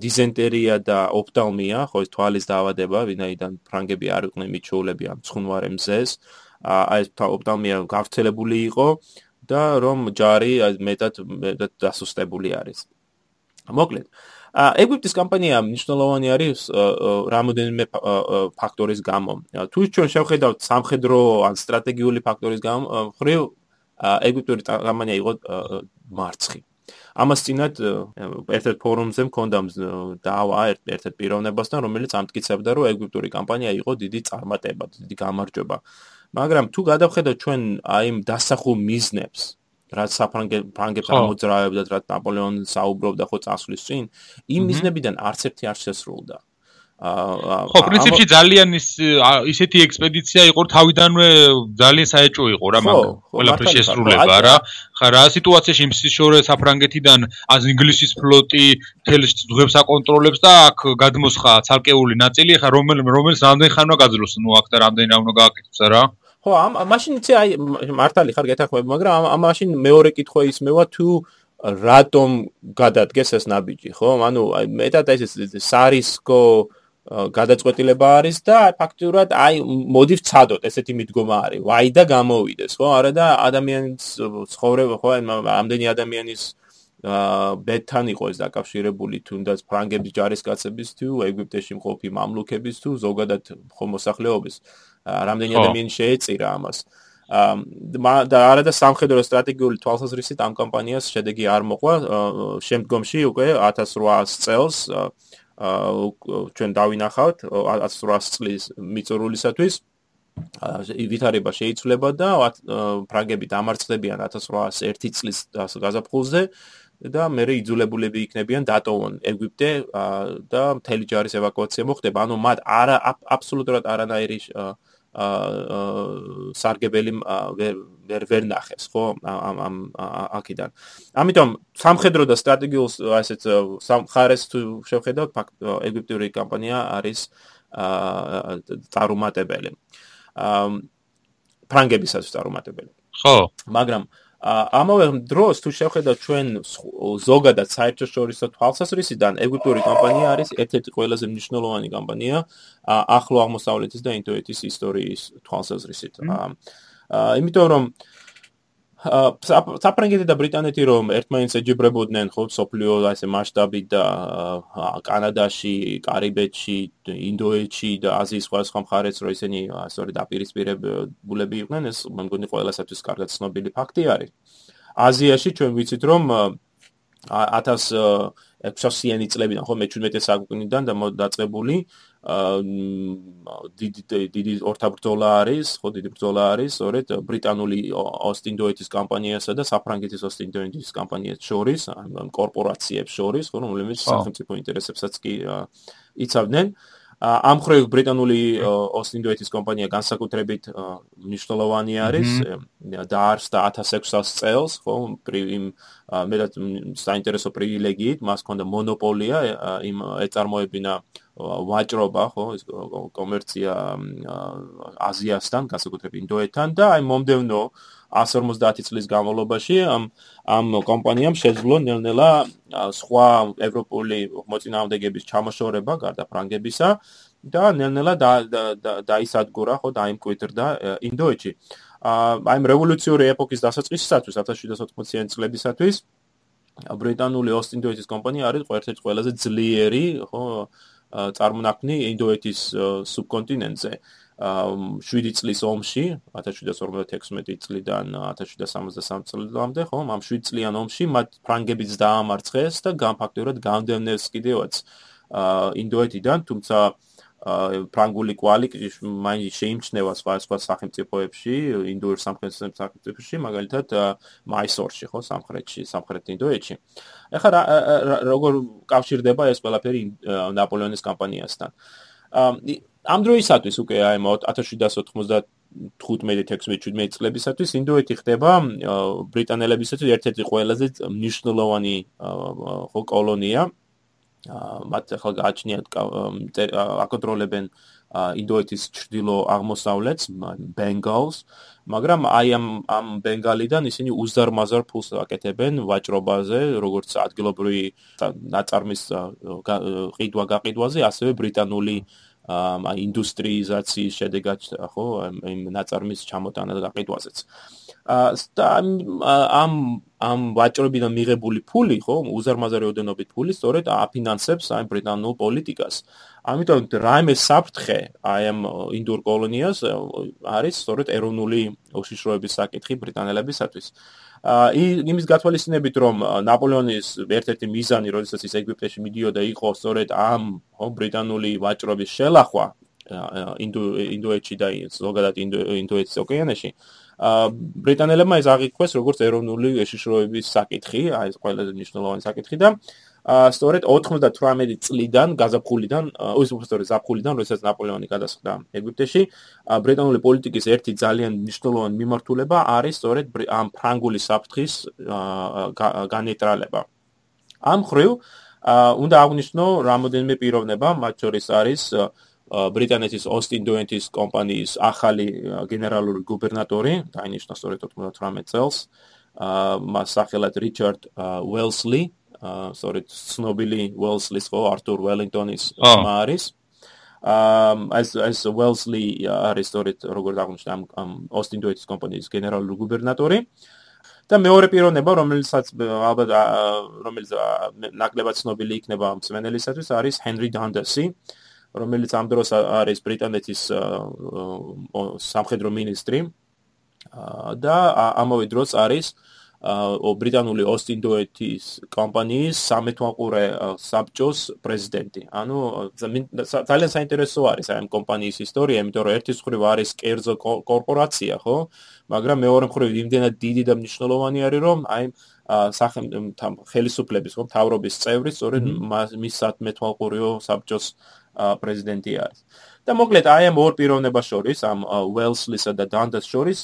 დიზენტერია და ოფტალმია ხო ეს თვალის დაავადება ვინაიდან ფრანგები არ იყვნენ მიჩოულები ამ ცხუნვარე მზეს. აი ეს ოფტალმია გავრცელებული იყო და რომ ჯარი მეტად მეტად დასუსტებული არის. მოკლედ ეგვიპტის კომპანია მნიშვნელოვანი არის რამოდენიმე ფაქტორის გამო. თუ ჩვენ შევხედავთ სამხედრო ან სტრატეგიული ფაქტორის გამო, ხრივ ეგვიპტური კომპანია იყო მარცხი. ამას წინათ ერთ-ერთ ფორუმზე მქონდა დავა ერთ-ერთ პიროვნებასთან, რომელიც ამტკიცებდა, რომ ეგვიპტური კომპანია იყო დიდი წარმატება, დიდი გამარჯვება. მაგრამ თუ გადავხედოთ ჩვენ აი იმ დასახულ მიზნებს, რაც საფრანგეთს ამოძრავებდა და ნაპოლეონი საუბრობდა ხო წასვლის წინ, იმ მიზნებიდან არც ერთი არ შესრულდა. აა ხო, პრინციპში ძალიან ის ისეთი ექსპედიცია იყო, თავიდანვე ძალიან საეჭო იყო რა მაგ ყველაფრის შესრულება რა. ხა რა სიტუაციაში იმ შორე საფრანგეთიდან აზ ინგლისის ფლოტი თელს ძღებს აკონტროლებს და აქ გადმოსხა ცალკეული ნაწილი, ხა რომელ რომელს რამდენ ხანმა გაძლოს, ნუ აქ და რამდენი რა უნდა გააკეთოს რა. ხო ამ მაშინ იცი აი მართალი ხარ გეთახმები მაგრამ ამ მაშინ მეორე კითხვა ისმევა თუ რატომ გადადგეს ეს ნაბიჯი ხო? ანუ აი მეტად ეს სარისკო გადაწყვეტილება არის და ფაქტურად აი მოდი ვცადოთ ესეთი მიდგომა არის ვაი და გამოვიდეს ხო? არა და ადამიანის ცხოვრება ხო ამდენი ადამიანის ბეთთან იყო ეს დაკავშირებული თუნდაც ფრანგების ჯარისკაცების თუ ეგვიპტეში მყოფი მამლუქების თუ ზოგადად ხო მოსახლეობის რამდენი ადამიანი შეეწირა ამას. აა და არა და სამხედრო სტრატეგიული თვალსაზრისით ამ კამპანიას შედეგი არ მოყვა. შემდგომში უკვე 1800 წელს ჩვენ დავინახავთ 1800 წლის მიწურულისათვის ვითარება შეიცვლება და ფრანგები დამარცხდებიან 1801 წლის გაზაფხულზე და მე იძულებულები იქნებიან დატოვონ ეგვიპტე და მთელი ჯარის ევაკუაცია მოხდება. ანუ მათ არა აბსოლუტურად არანაირი აა სარგებელი ვერ ვერ ნახეს, ხო? ამ ამ აქედან. ამიტომ სამხედრო და სტრატეგიულ ასეთ სამხარეს თუ შევხედავთ, ეგვიპტური კომპანია არის აა წარუმატებელი. აა ფრანგებისაც წარუმატებელი. ხო. მაგრამ ამავე დროს თუ შევხედავთ ჩვენ ზოგადად საერთაშორისო თვალსაზრისიდან ეგვიპტური კომპანია არის ერთ-ერთი ყველაზე მნიშვნელოვანი კომპანია ახლო აღმოსავლეთის და ინდოეთის ისტორიის თვალსაზრისით. აა იმიტომ რომ საფრანგეთი და ბრიტანეთი რომ ერთმანეთს ეჯიბრებოდნენ ხო სოფლიო ასე მასშტაბით და კანადაში, კარიბეთში, ინდოეთში და აზიის სხვა სხვა მხარეებს რო ისინი ასორი დაპირისპირებულები იყვნენ ეს მე მგონი ყველასათვის კარგად ცნობილი ფაქტი არის. აზიაში ჩვენ ვიცით რომ 1600-იანი წლებიდან ხო მე-17 საუკუნიდან დაწყებული დიდი დიდი ორთაბრძოლა არის, ხო დიდი ბრძოლა არის, სწორედ ბრიტანული ოსტინდოეთის კომპანიასა და საფრანგეთის ოსტინდოეთის კომპანიას შორის, ამ კორპორაციებს შორის, ხო რომლებიც სახელმწიფო ინტერესებსაც კი იცავდნენ. ამ ხრევ ბრიტანული ოსტინდოეთის კომპანია განსაკუთრებით მნიშვნელოვანი არის დაარსდა 1600 წელს ხო იმ მეტად საინტერესო პრივილეგიით მას ჰქონდა მონოპოლია იმ ეწარმოებინა ვაჭრობა ხო ეს კომერცია აზიასთან განსაკუთრებით ინდოეთთან და აი მომდევნო 150 წლის განმავლობაში ამ ამ კომპანიამ შეძლო ნელ-ნელა სხვა ევროპული მოწინააღმდეგების ჩამოშორება გარდა ფრანგებისა და ნელ-ნელა დაისადგურა ხო დაიმკვიდრდა ინდოეთში. აი ამ რევოლუციური ეპოქის დასაწყისისათვის 1780-იანი წლებისათვის ბრიტანული ოსტინდოეთის კომპანია არის ერთ-ერთი ყველაზე ძლიერი ხო წარმონაქმნი ინდოეთის სუბკონტინენტზე. 7 წლის ომში 1756 წლიდან 1763 წლამდე ხო ამ 7 წლიან ომში მათ ფრანგებიც დაამარცხეს და განფაქტურად გამდევნეს კიდევაც ინდოეთიდან თუმცა ფრანგული კვალი მაინც შეიმჩნევა სხვა სხვა სახელმწიფოებში ინდოურ სახელმწიფოებში მაგალითად მაისორში ხო სამხრეთში სამხრეთ ინდოეთში. ეხლა როგორ კავშირდება ეს ყველაფერი ნაპოლეონის კამპანიასთან ამ დროისათვის უკვე აი 1795-16-17 წლებისათვის ინდოეთი ხდება ბრიტანელებისათვის ერთ-ერთი ყველაზე მნიშვნელოვანი ხო კოლონია. მათ ახლა გააჩნიათ აკონტროლებენ ინდოეთის ჩრდილო აღმოსავლეთს ბენგალს მაგრამ აი ამ ამ ბენგალიდან ისინი უზარმაზარ ფულს აკეთებენ ვაჭრობაზე როგორც ადგილობრივი ნაწარმის ყიდვა გაყიდვაზე ასევე ბრიტანული აი ინდუსტრიიზაციის შედეგად ხო იმ ნაწარმის ჩამოტანა და გაყიდვაზეც. და ამ ამ ვაჭრობიდან მიღებული ფული ხო უზარმაზარი ოდენობით ფული სწორედ აფინანსებს აი ბრიტანულ პოლიტიკას. ამიტომ რაიმე საფრთხე აი ამ ინდურ კოლონიას არის სწორედ ეროვნული უშიშროების საკითხი ბრიტანელებისათვის. იმის გათვალისწინებით რომ ნაპოლეონის ერთ-ერთი მიზანი, როდესაც ის ეგვიპტეში მიდიოდა, იყო სწორედ ამ ბრიტანული ვაჭრობის შელახვა ინდო ინდოეთში და ზოგადად ინდოეთის ოკეანეში. ბრიტანელებმა ეს აღიქვეს როგორც ეროვნული ეშიშროების საკითხი, აი ეს ყველაზე მნიშვნელოვანი საკითხი და სწორედ 98 წლიდან გაზაფხულიდან, ой, უბრალოდ ზაფხულიდან, როდესაც ნაპოლეონი გადასხდა ეგვიპტეში, ბრიტანული პოლიტიკის ერთი ძალიან მნიშვნელოვანი მიმართულება არის სწორედ ამ ფრანგული საფრთხის განეტრალება. ამ ხრივ უნდა აღნიშნო რამოდენიმე პიროვნება, მათ შორის არის ბრიტანეთის ოსტინდოენთის კომპანიის ახალი გენერალური გუბერნატორი, დაინიშნა სწორედ 98 წელს, მას სახელად რიჩარდ უელსლი, სწორედ ცნობილი უელსლის ხო არტურ უელინგტონის მარის აა ეს ეს უელსლი არის სწორედ როგორც აღნიშნა ამ ოსტინ დუეტის კომპანიის გენერალური გუბერნატორი. და მეორე პიროვნება რომელსაც ალბათ რომელიც ნაკლებად ცნობილი იქნება მსმენელისათვის არის ჰენრი დანდასი რომელიც ამ დროს არის ბრიტანეთის სამხედრო მინისტრი. და ამავე დროს არის ბრიტანული ოსტინდოეთის კომპანიის სამეთვალყურე საბჭოს პრეზიდენტი. ანუ ძალიან საინტერესო არის აი ამ კომპანიის ისტორია, იმიტომ რომ ერთის მხრივ არის კერძო კორპორაცია, ხო? მაგრამ მეორე მხრივ იმდენად დიდი და მნიშვნელოვანი არის, რომ აი სახელმწიფო ხელისუფლების, ხო, მთავრობის წევრი სწორედ მის სამეთვალყურეო საბჭოს პრეზიდენტი არის. და მოკლედ აი ამ ორ პიროვნებას შორის, ამ ველსლისა და დანდას შორის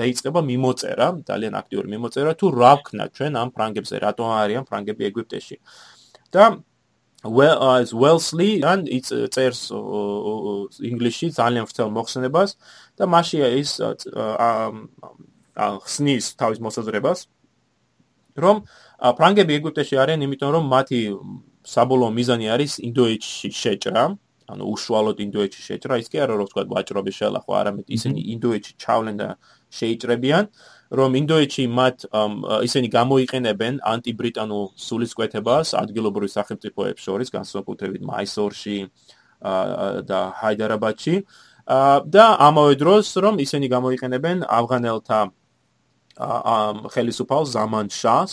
დაიწყება მიმოწერა, ძალიან აქტიური მიმოწერა თუ რა ვქნა ჩვენ ამ ფრანგებზე, რატო არიან ფრანგები ეგვიპტეში. და well as Wellesley and it's წერს ინგლისში ძალიან ფრთელ მოხსნებას და მასში ის ხსნის თავის მოსაზრებას რომ ფრანგები ეგვიპტეში არიან იმიტომ რომ მათი საბოლოო მიზანი არის ინდოეთში შეჭრა. ანუ უშუალოდ ინდოეთში შეჭრა. ის კი არა რომ თქვა ვაჭრობის შელახვა არამედ ისინი ინდოეთში ჩავლენ და შეიჭრებიან რომ ინდოეთში მათ ისინი გამოიყენებენ ანტიბრიტანულ სულისკვეთებას ადგილობრივ სახელმწიფოებს შორის განსაკუთრებით მაისორში და ჰაიდარაბადში. და ამავე დროს რომ ისინი გამოიყენებენ ავღანელთა ხელისუფალ ზამან შას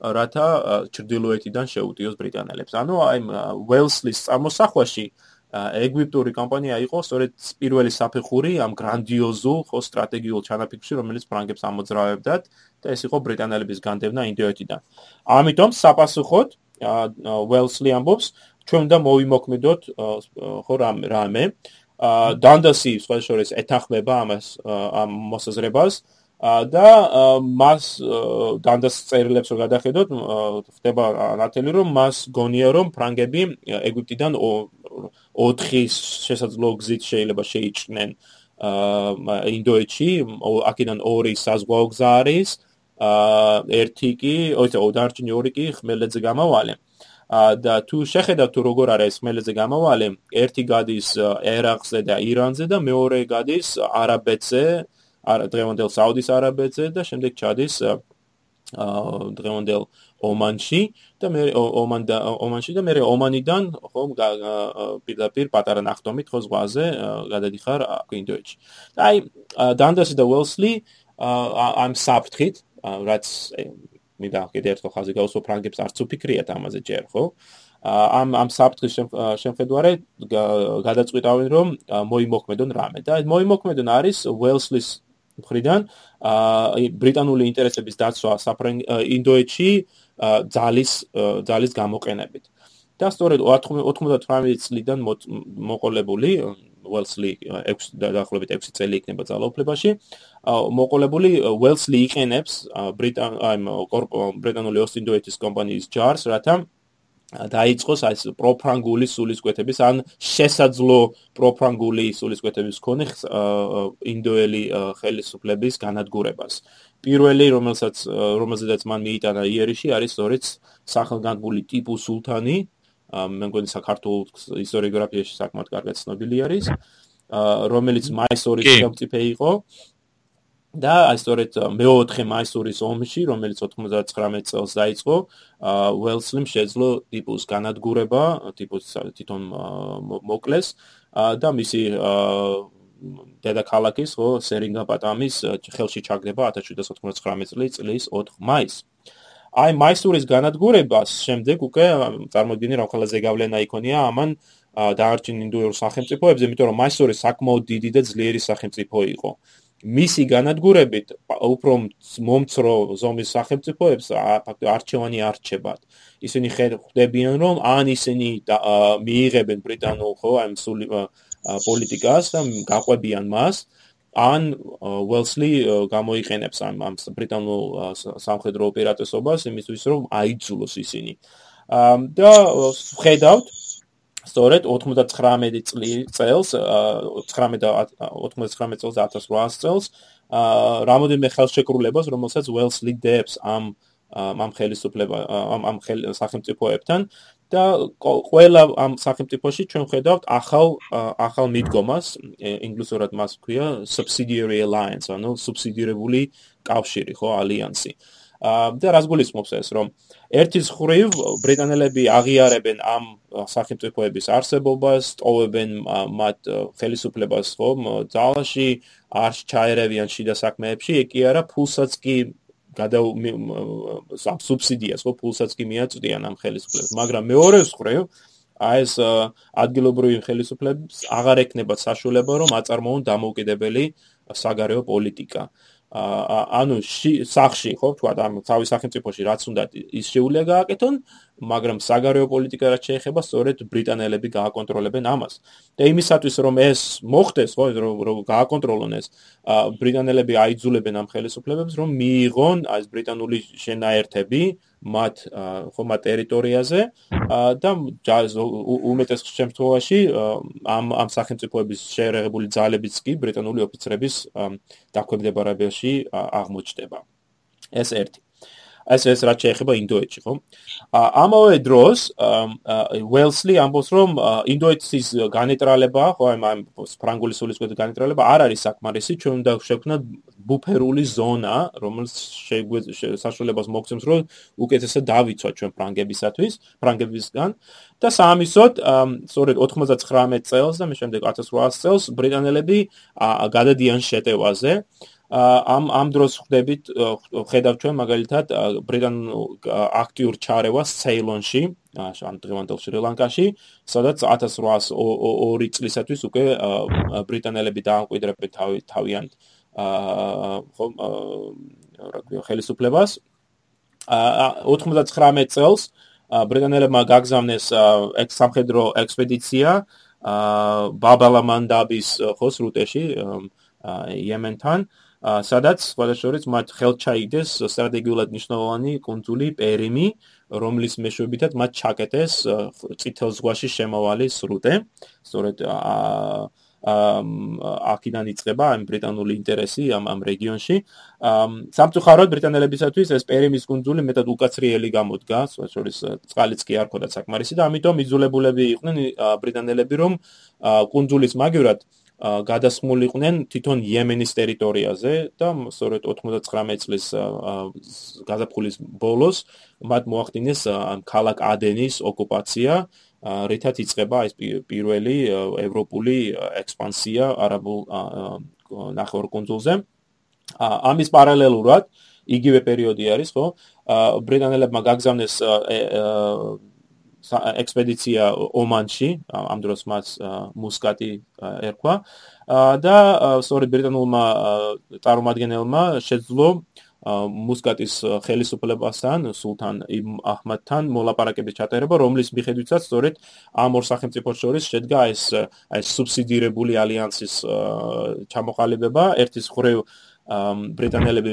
რათა ჩრდილოეთიდან შეუტიოს ბრიტანელებს. ანუ აი უელსლის წამოსახვაში ეგვიპტური კომპანია იყო სწორედ პირველი საფეხური ამ გრანდიოზულ ხო სტრატეგიულ ჩანაფიქრში, რომელიც ფრანგებს ამოძრავებდათ და ეს იყო ბრიტანელების განდევნა ინდოეთიდან. ამიტომ საპასუხოდ უელსლი ამბობს, ჩვენ უნდა მოვიმოქმედოთ ხო რამე. დანდასი სხვა შორის ეთანხმება ამას ამ მოსაზრებას და მას დანდას წერილებს რო გადახედოთ, ხდება ნათელი რომ მას გონია რომ ფრანგები ეგვიპტიდან 4 შესაძლო გზით შეიძლება შეიჭნენ ინდოეთში, აქედან 2 საზღვაო გზა არის, აა ერთი კი, ოიცე, დარჩენი ორი კი ხმელეთზე გამავალი. და თუ შეხედავთ თუ როგორ არის ხმელეთზე გამავალი, ერთი გადის ერაყზე და ირანზე და მეორე გადის არაბეთზე, დღევანდელ საუდის არაბეთზე და შემდეგ ჩადის აა დღევანდელ ომანში და მე ომან და ომანში და მე ომანიდან ხომ პირდაპირ პატარა ნახტომით ხო ზღვაზე გადადიხარ ინდოეთში. და აი დანდასი და უელსლი ამ საფრთხით რაც მე და კიდე ერთხელ ხაზი გავუსვა ფრანგებს არც უფიქრიათ ამაზე ჯერ ხო? ამ ამ საფრთხის შემხედვარე გადაწყვიტავენ რომ მოიმოქმედონ რამე და მოიმოქმედონ არის უელსლის მხრიდან აი ბრიტანული ინტერესების დაცვა საფრანგ ინდოეთში ძალის ძალის გამოყენებით. და სწორედ 98 წლიდან მოყოლებული უელსლი 6 დაახლოებით 6 წელი იქნება ძალაუფლებაში. მოყოლებული უელსლი იყენებს ბრიტან აი ბრიტანული ოსტინდოეთის კომპანიის ჯარს, რათა დაიწყოს აი პროფრანგული სულისკვეთების ან შესაძლო პროფრანგული სულისკვეთების მქონე ინდოელი ხელისუფლების განადგურებას. პირველი რომელსაც რომელზედაც მან მიიტანა იერიში არის სწორედ სახელგანთმული ტიპუ სულთანი. მე მგონი საქართველოს ისტორიოგრაფიაში საკმაოდ კარგად ცნობილი არის. რომელიც მაისორის ხელმწიფე იყო. და აი სწორედ მეოთხე მაისურის ომში, რომელიც 99 წელს დაიწყო, უელსლიმ შეძლო ტიპუს განადგურება, ტიპუს თვითონ მოკლეს და მისი დედაქალაქის, ხო, სერინგაპატამის ხელში ჩაგდება 1799 წლის 4 მაისს. აი მაისურის განადგურებას შემდეგ უკვე წარმოიდგინე რა ხალხზე გავლენა იქონია ამან დაარჩენ ინდოელ სახელმწიფოებზე, იმიტომ რომ მაისური საკმაოდ დიდი და ძლიერი სახელმწიფო იყო. მისი განადგურებით უფრო მომცრო ზომის სახელმწიფოებს ფაქტობრივად არჩევანი არჩებათ. ისინი ხედებიან რომ ან ისინი მიიღებენ ბრიტანულ ხო ამ სული პოლიტიკას და გაყვებიან მას ან უელსლი გამოიყენებს ამ ამ ბრიტანულ სამხედრო ოპერატესობას იმისთვის რომ აიძულოს ისინი. და ხედავთ სწორედ 99 წელს 19 და 99 წელს 1800 წელს რამოდენმე ხელშეკრულებას რომელსაც უელსლი დებს ამ ამ ხელისუფლება ამ ამ სახელმწიფოებთან და ყველა ამ სახელმწიფოში ჩვენ ხედავთ ახალ ახალ მიდგომას ინგლისურად მას ქვია subsidiary alliance ანუ სუბსიდირებული კავშირი ხო ალიანსი. და რას გულისხმობს ეს რომ ერთის ხრივ ბრიტანელები აღიარებენ ამ სახელმწიფოების არსებობას, ტოვებენ მათ ხელისუფლებას ხო ძალაში, არ ჩაერევიან შიდა საქმეებში, ეკი არა ფულსაც კი გადა სუბსიდიას ხო ფულსაც კი მიაწვდიან ამ ხელისუფლებას, მაგრამ მეორე ხრივ აი ეს ადგილობრივი ხელისუფლების აღარ ეკნება საშუალება რომ აწარმოონ დამოუკიდებელი საგარეო პოლიტიკა. ანუ სახში ხო თქვა ამ თავის სახელმწიფოში რაც უნდა ის შეუძლია გააკეთონ მაგრამ საგარეო პოლიტიკა რაც შეეხება სწორედ ბრიტანელები გააკონტროლებენ ამას. და იმისათვის რომ ეს მოხდეს ხო რომ გააკონტროლონ ეს ბრიტანელები აიძულებენ ამ ხელისუფლებებს რომ მიიღონ ეს ბრიტანული შენაერთები მათ ხომა ტერიტორიაზე და უმეტეს შემთხვევაში ამ ამ სახელმწიფოების შეერაღებული ძალებიც კი ბრიტანული ოფიცრების დაქვემდებარებაში აღმოჩნდება. ეს ერთი ეს ეს რაც შეეხება ინდოეთში, ხო? ამავე დროს უელსლი ამბობს, რომ ინდოეთის განეტრალება, ხო, ამ ფრანგული სულისკვეთის განეტრალება არ არის საკმარისი, ჩვენ უნდა შევქნათ ბუფერული ზონა, რომელიც საშუალებას მოგცემს, რომ უკეთესად დავიცვათ ჩვენ ფრანგებისათვის, ფრანგებისგან და სამისოთ, სწორედ 99 წელს და მე შემდეგ 1800 წელს ბრიტანელები გადადიან შეტევაზე. ამ ამ დროს ხვდებით ხედავთ ჩვენ მაგალითად ბრიტანულ აქტიურ ჩარევას ცეილონში ან დღევანდელ შრი-ლანკაში სადაც 1802 წლისათვის უკვე ბრიტანელები დაამკვიდრებენ თავი თავიანთ ხო რა ქვია ხელისუფლებას. 99 წელს ბრიტანელებმა გაგზავნეს სამხედრო ექსპედიცია ბაბალამანდაბის ხო სრუტეში იემენთან სადაც სხვადასხვაშორის მათ ხელთ ჩაიგდეს სტრატეგიულად მნიშვნელოვანი კუნძული პერიმი, რომლის მეშვეობითაც მათ ჩაკეტეს წითელ ზღვაში შემოვალის რუტე. სწორედ აქედან იწყება ამ ბრიტანული ინტერესი ამ ამ რეგიონში. სამწუხაროდ ბრიტანელებისათვის ეს პერიმის კუნძული მეტად უკაცრიელი გამოდგა, სწორედ წყალიც კი არ ქონდა საკმარისი და ამიტომ იძულებულები იყვნენ ბრიტანელები რომ კუნძულის მაგივრად გადასმულიყვნენ თვითონ იემენის ტერიტორიაზე და სწორედ 99 წლის გაზაფხულის ბოლოს მათ მოახდინეს ქალაქ ადენის ოკუპაცია. რითაც იწყება ეს პირველი ევროპული ექსპანსია არაბულ ნახევარკუნძულზე. ამის პარალელურად იგივე პერიოდი არის ხო ბრიტანელებმა გაგზავნეს ექსპედიცია ომანში, ამ დროს მას მუსკატი ერქვა. და სწორედ ბრიტანულმა წარმომადგენელმა შეძლო მუსკატის ხელისუფლებასთან, სულთან იმ აჰმადთან მოლაპარაკების ჩატარება, რომლის მიხედვითაც სწორედ ამ ორ სახელმწიფოს შორის შედგა ეს ეს სუბსიდირებული ალიანსის ჩამოყალიბება, ერთის ხრივ ბრიტანელები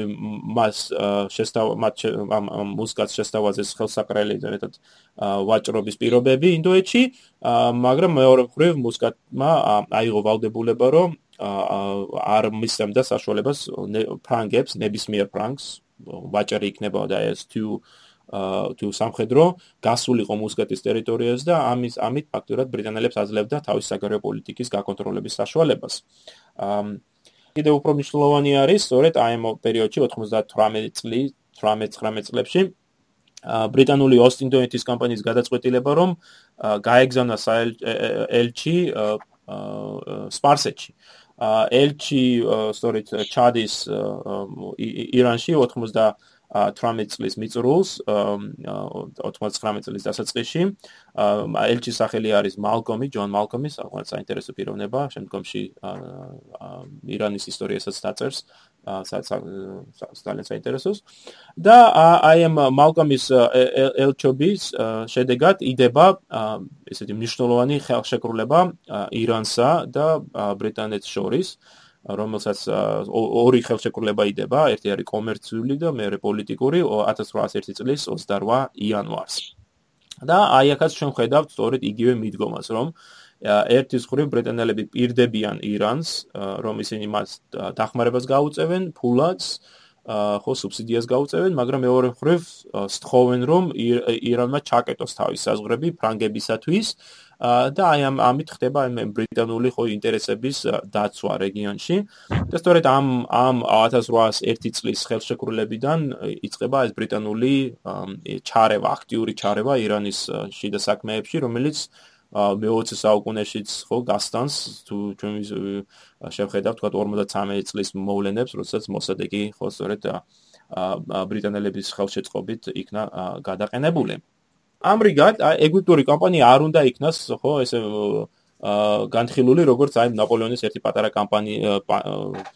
მას შესთავ მათ მუსკატს შესთავაზეს ხელსაყრელი ერთად ვაჭრობის პირობები ინდოეთში, მაგრამ მეორე მხრივ მუსკატმა აიღო ვალდებულება, რომ არ მისცემდა საშუალებას ფრანგებს, ნებისმიერ ფრანგს, ვაჭარი იქნება და ეს თუ თუ სამხედრო გასულიყო მუსკატის ტერიტორიაზე და ამის ამით ფაქტურად ბრიტანელებს აძლევდა თავის საგარეო პოლიტიკის გაკონტროლების საშუალებას. აა კიდე უფრო მნიშვნელოვანი არის სწორედ აი ამ პერიოდში 98 წლის 18-19 წლებში ბრიტანული ოსტინდოეთის კომპანიის გადაწყვეტილება რომ გაეგზავნა ელჩი სპარსეთში. ელჩი სწორედ ჩადის ირანში 90 18 წლის მიწრულს 99 წლის დასაწყისში. ელჩის სახელი არის მალკომი ჯონ მალკომი საკმაოდ საინტერესო პიროვნება შემდგომში ირანის ისტორიასაც დაწერს სტალინს საინტერესოს. და აი ამ მალკომის ელჩობის შედეგად იდება ესეთი მნიშვნელოვანი ხელშეკრულება ირანსა და ბრიტანეთს შორის რომელსაც ორი ხელშეკრულება იდება, ერთი არის კომერციული და მეორე პოლიტიკური 1801 წლის 28 იანვარს. და აი ახაც ჩვენ ხედავთ სწორედ იგივე მიდგომას, რომ ერთის ხრივ ბრიტანელები პირდებიან ირანს, რომ ისინი მას დახმარებას გაუწევენ, ფულადს, ხო სუბსიდიას გაუწევენ, მაგრამ მეორე ხრივ სთხოვენ, რომ ირანმა ჩაკეტოს თავის საზღვრები ფრანგებისათვის. და აი ამ ამით ხდება ბრიტანული ხო ინტერესების დაცვა რეგიონში. და სწორედ ამ ამ 1801 წლის ხელშეკრულებიდან იწყება ეს ბრიტანული ჩარევა, აქტიური ჩარევა ირანის შიდა საქმეებში, რომელიც მე-20 საუკუნეშიც ხო გასტანს თუ ჩვენ შევხედავთ თქვა 53 წლის მოვლენებს, როდესაც მოსადეგი ხო სწორედ ბრიტანელების ხელშეწყობით იქნა გადაყენებული. ამრიგად ეგვიპტური კომპანია არ უნდა იქნას ხო ესე განხილული როგორც აი ნაპოლეონის ერთი პატარა კამპანია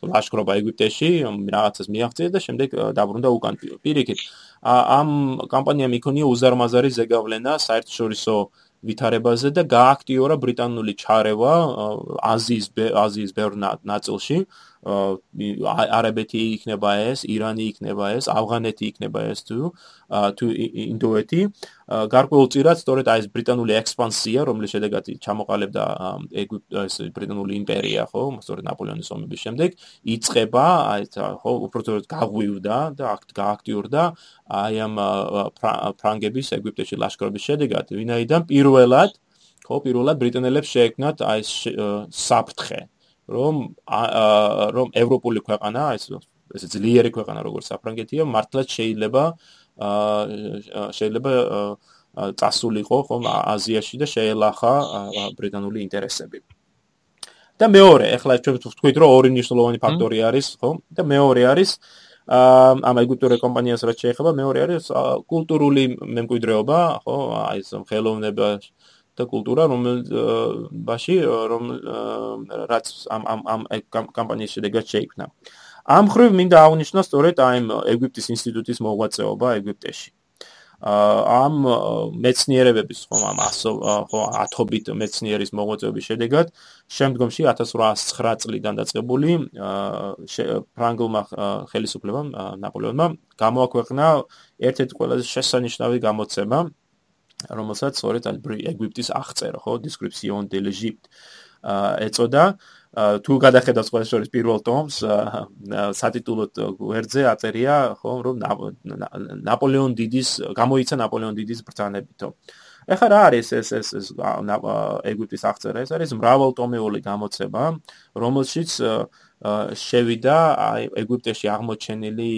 ლაშქრობა ეგვიპტეში რაღაცას მიაღწია და შემდეგ დაბრუნდა უკან. პირიქით ამ კამპანიამ იქონია უზარმაზარი ზეგავლენა საერთაშორისო ვითარებაზე და გააქტიურა ბრიტანული ჩარევა აზიის აზიის ბევრ ნაწილში არაბეთი იქნება ეს, ირანი იქნება ეს, ავღანეთი იქნება ეს თუ თუ ინდოეთი. გარკვეულწილად სწორედ აი ეს ბრიტანული ექსპანსია, რომლის შედეგად ჩამოყალიბდა ეგვიპტის ბრიტანული იმპერია, ხო, სწორედ ნაპოლეონის ომების შემდეგ, იწება, აი ხო, უბრალოდ გაღვივდა და გააქტიურდა აი ამ ფრანგების ეგვიპტეში ლაშქრობის შედეგად, ვინაიდან პირველად ხო, პირველად ბრიტანელებს შეექმნათ აი ეს საფრთხე, რომ რომ ევროპული ქვეყანა, ეს ეს ძლიერი ქვეყანა როგორც საფრანგეთია, მართლაც შეიძლება შეიძლება წასულიყო ხომ აზიაში და შეელახა ბრიტანული ინტერესები. და მეორე, ეხლა ჩვენ ვთქვით, რომ ორი მნიშვნელოვანი ფაქტორი არის, ხო? და მეორე არის ამ ეგვიპტური კომპანიას რაც შეეხება, მეორე არის კულტურული მემკვიდრეობა, ხო? აი ეს ხელოვნება და კულტურა რომელბაში რომ რაც ამ ამ ამ კამპანიის შედეგად შეიქმნა. ამ ხრივ მინდა აღნიშნო სწორედ აი ეგვიპტის ინსტიტუტის მოღვაწეობა ეგვიპტეში. ამ მეცნიერებების ხომ ამ ხო ათობით მეცნიერის მოღვაწეობის შედეგად შემდგომში 1809 წლიდან დაწყებული ფრანგულმა ხელისუფლებამ ნაპოლეონმა გამოაქვეყნა ერთ-ერთი ყველაზე შესანიშნავი გამოცემა რომელსაც სწორედ ეგვიპტის აღწერა ხო description de l'Egypte. ეწოდა თუ გადახედავთ ყველა შორის პირველ ტომს სატიტულოდ გვერდზე აწერია ხო რომ ნაპოლეონ დიდის გამოიცა ნაპოლეონ დიდის ბრძანებითო ეხლა რა არის ეს ეს ეს ეგვიპტის აღწერა? ეს არის მრავალტომეული გამოცემა რომელშიც შევიდა ეგვიპტეში აღმოჩენილი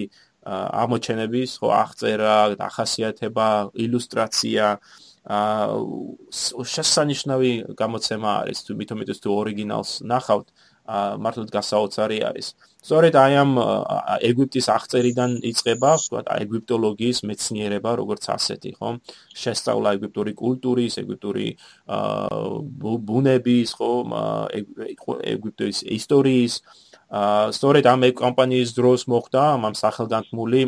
ამოჩენების ხო აღწერა, ახასიათება, ილუსტრაცია აა შესანიშნავი გამოცემა არის თუ იტოს თუ ორიგინალს ნახავთ მართლაც გასაოცარი არის. სწორედ აი ამ ეგვიპტის აღწერიდან იწყება, ვთქვათ, ეგვიპტოლოგიის მეცნიერება, როგორც ასეთი, ხო? შესწავლა ეგვიპტური კულტურის, ეგვიპტური აა ბუნების, ხო, ეგვიპტის ისტორიის აა სწორედ ამ კომპანიის დროს მოხდა ამ სახელგანთმული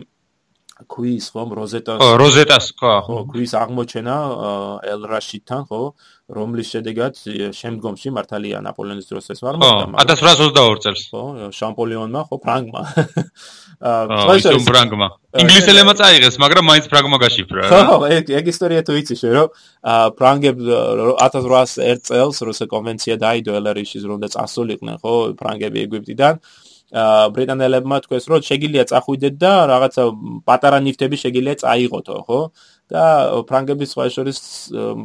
ქვის ხომ როზეტას? ხო როზეტას ხო ხო ქვის აღმოჩენა ელ-რაშიდთან ხო. რომლის შედეგად შემდგომში მართალია ნაპოლეონის დროს ეს ვარ მოხდა 1822 წელს. ხო შამპოლიონმა ხო ფრანგმა. აა ისო ფრანგმა ინგლისელებმა წაიღეს მაგრამ მაინც ფრანგმა გაშიფრა ხო ეგ ეგ ისტორია თუ იცი შე რომ ფრანგებ 1801 წელს რუსე კონვენცია დაიდო ელ-რაშიდის რომ და წასულიყვნენ ხო ფრანგები ეგვიპტიდან ბრიტანელებმა თქვეს რომ შეგიძლია წახვიდეთ და რაღაცა პატარა ნიფტები შეგიძლია წაიღოთო ხო? და ფრანგების სხვა შორის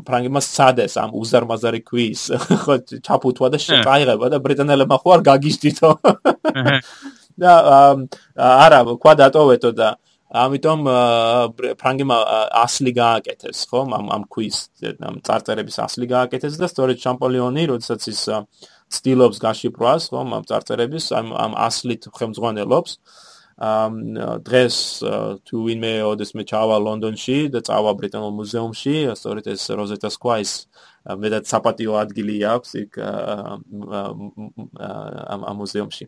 ფრანგებმა სადეს ამ უზარმაზარი ქვის [laughs] ხო ჩაფუთვა და შეყაიღება და ბრიტანელებმა ხო არ გაგიშტითო. [laughs] და არა ყვა დატოვეთო და ამიტომ ფრანგებმა ასლი გააკეთეს ხო ამ ამ ქვის ამ წარწერების ასლი გააკეთეს და სწორედ შამპოლიონი როდესაც ის ცდილობს გაშიფრვას, ხომ, ამ წარწერების, ამ ასლით ხელმძღვანელობს. ამ დღეს თუ ვინმე ოდეს მე ჩავა ლონდონში და წავა ბრიტანულ მუზეუმში, სწორედ ეს როზეტა სკვაის მეტად საპატიო ადგილი აქვს იქ ამ ამ მუზეუმში.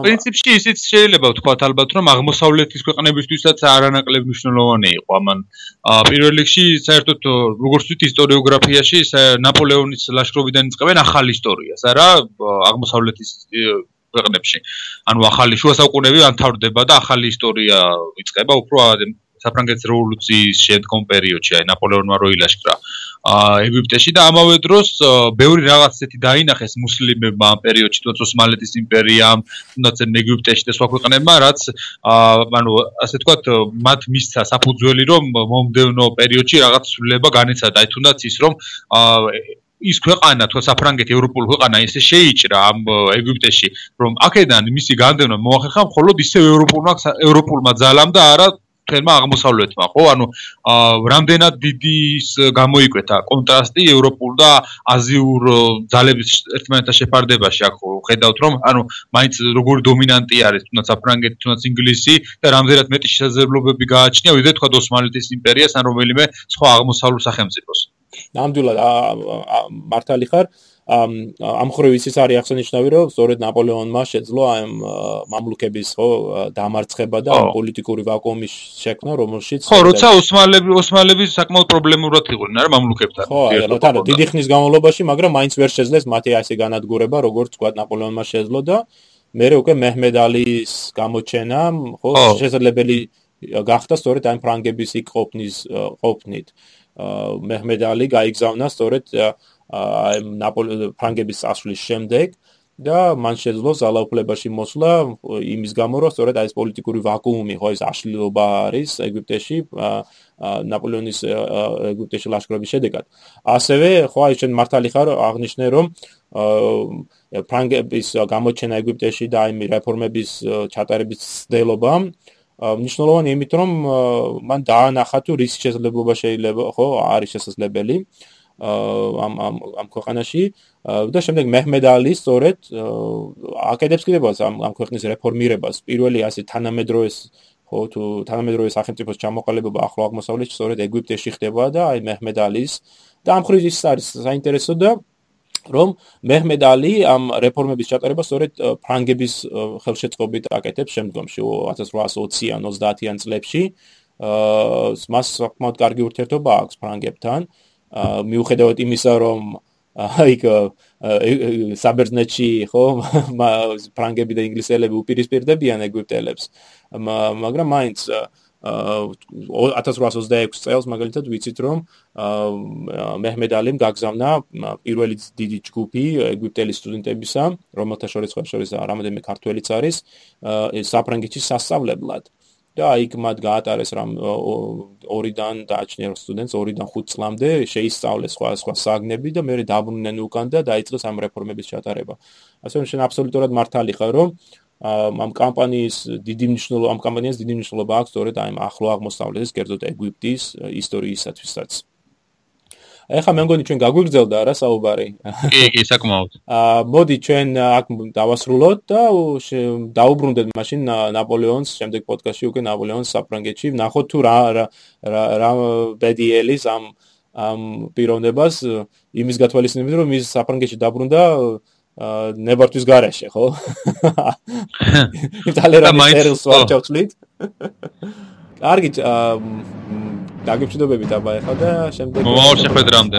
პრინციპში ისიც შეიძლება ვთქვათ ალბათ რომ აღმოსავლეთის ქვეყნებისთვისაც არანაკლებ მნიშვნელოვანი იყო ამან. პირველ რიგში საერთოდ როგორც ვთქვით ისტორიოგრაფიაში ნაპოლეონის ლაშქრობიდან იწყებენ ახალ ისტორიას არა აღმოსავლეთის ქვეყნებში. ანუ ახალი შუა საუკუნეები ანთავრდება და ახალი ისტორია იწყება უფრო საფრანგეთის რევოლუციის შემდგომ პერიოდში აი ნაპოლეონმა რო ილაშქრა ეგვიპტეში და ამავე დროს ბევრი რაღაც ისეთი დაინახეს მუსლიმებმა ამ პერიოდში თუნდაც ოსმალეთის იმპერიამ თუნდაც ეგვიპტეში და სხვა ქვეყნებმა რაც ანუ ასე თქვათ მათ მისცა საფუძველი რომ მომდევნო პერიოდში რაღაც სულება განიცადა. აი თუნდაც ის რომ ის ქვეყანა თუ საფრანგეთი ევროპული ქვეყანა ისე შეიჭრა ამ ეგვიპტეში რომ აქედან მისი განდევნა მოახერხა მხოლოდ ისე ევროპულმა ევროპულმა ძალამ და არა თელმა აღმოსავლეთმა ხო? ანუ რამდენად დიდი გამოიკვეთა? კონტრასტი ევროპულ და აზიურ ძალების ერთმანეთთან შეფარდებაში აქ ხედავთ რომ ანუ მაინც როგორი დომინანტი არის თუნდაც საფრანგეთი თუნდაც ინგლისი და რამდენად მეტი შესაძლებლობები გააჩნია ვიდრე თქვა ოსმალეთის იმპერიას ან რომელიმე სხვა აღმოსავლურ სახელმწიფოს. ნამდვილად მართალი ხარ ამ ხრივის ის არის აღსანიშნავი რომ სწორედ ნაპოლეონმა შეძლო ამ მამლუქების ხო დამარცხება და პოლიტიკური ვაკუუმის შექმნა რომელშიც ხო როცა ოსმალები ოსმალები საკმაოდ პრობლემურად იყვნენ არა მამლუქებთან ხო ანუ დიდი ხნის განმავლობაში მაგრამ მაინც ვერ შეძლეს მათი ასე განადგურება როგორც თქვა ნაპოლეონმა შეძლო და მე უკვე მეჰმედ ალის გამოჩენა ხო შესაძლებელი გახდა სწორედ ამ ფრანგების იქ ყოფნის ყოფნით. მეჰმედ ალი გაიგზავნა სწორედ ნაპოლეონ ფრანგების წასვლის შემდეგ და მან შეძლო ზალაუფლებაში მოსვლა იმის გამო რომ სწორედ აი ეს პოლიტიკური ვაკუუმი ხო ეს აშლილობა არის ეგვიპტეში ნაპოლეონის ეგვიპტეში ლაშქრობის შედეგად. ასევე ხო აი შენ მართალი ხარ აღნიშნე რომ ფრანგების გამოჩენა ეგვიპტეში და აი რეფორმების ჩატარების ცდელობა მნიშვნელოვანი იმით რომ მან დაანახა თუ რის შესაძლებლობა შეიძლება ხო არის შესაძლებელი ამ ამ ამ ქვეყანაში. და შემდეგ მეჰმედ ალი სწორედ აკეთებს კიდევაც ამ ამ ქვეყნის რეფორმირებას. პირველი ასე თანამედროვეს ხო თუ თანამედროვე სახელმწიფოს ჩამოყალიბება ახლო აღმოსავლეთში სწორედ ეგვიპტეში ხდება და აი მეჰმედ ალის და ამ ხრივ ის არის საინტერესო და რომ მეჰმედ ალი ამ რეფორმების ჩატარებას სწორედ ფრანგების ხელშეწყობით აკეთებს შემდგომში 1820-იან 30-იან წლებში. აა მას საკმაოდ კარგი ურთიერთობა აქვს ფრანგებთან მიუხედავად იმისა, რომ აიქ საბერძნეთში ხო [laughs] ფრანგები და ინგლისელები უპირისპირდებიან ეგვიპტელებს, მაგრამ მაინც 1826 წელს მაგალითად ვიცით რომ მეჰმედ ალიმ გაგზავნა პირველი დიდი ჯგუფი ეგვიპტელი სტუდენტებისა, რომელთა შორის ხო შორის რამოდენიმე ქართველიც არის, საფრანგეთში სასწავლებლად. და იქ მათ გაატარეს რამ ორიდან დააჩნია სტუდენტს ორიდან 5 წლამდე შეისწავლეს სხვა სხვა საგნები და მე დაბრუნდნენ უკან და დაიწყეს ამ რეფორმების ჩატარება. ასე რომ შენ აბსოლუტურად მართალი ხარ რომ ამ კამპანიის დიდი მნიშვნელობა ამ კამპანიას დიდი მნიშვნელობა აქვს სწორედ აი ამ ახლო აღმოსავლეთის კერძოდ ეგვიპტის ისტორიისათვისაც. ეხლა მე მგონი ჩვენ გაგვიგრძელდა რა საუბარი. კი, კი, საკმაოდ. [laughs] აა მოდი ჩვენ აქ დავასრულოთ და დაუბრუნდეთ მაშინ ნაპოლეონს შემდეგ პოდკასტში უკვე ნაპოლეონს საფრანგეთში. ნახოთ თუ რა რა რა ბედიელის ამ ამ პიროვნებას იმის გათვალისწინებით რომ ის საფრანგეთში დაბრუნდა აა ნებართვის garaშე, ხო? [laughs] [laughs] იტალერანის ერს ვარჩავთ. კარგი დაგიფრთხილდები დაბა ეხლა და შემდეგ მომავალ შეხვედრამდე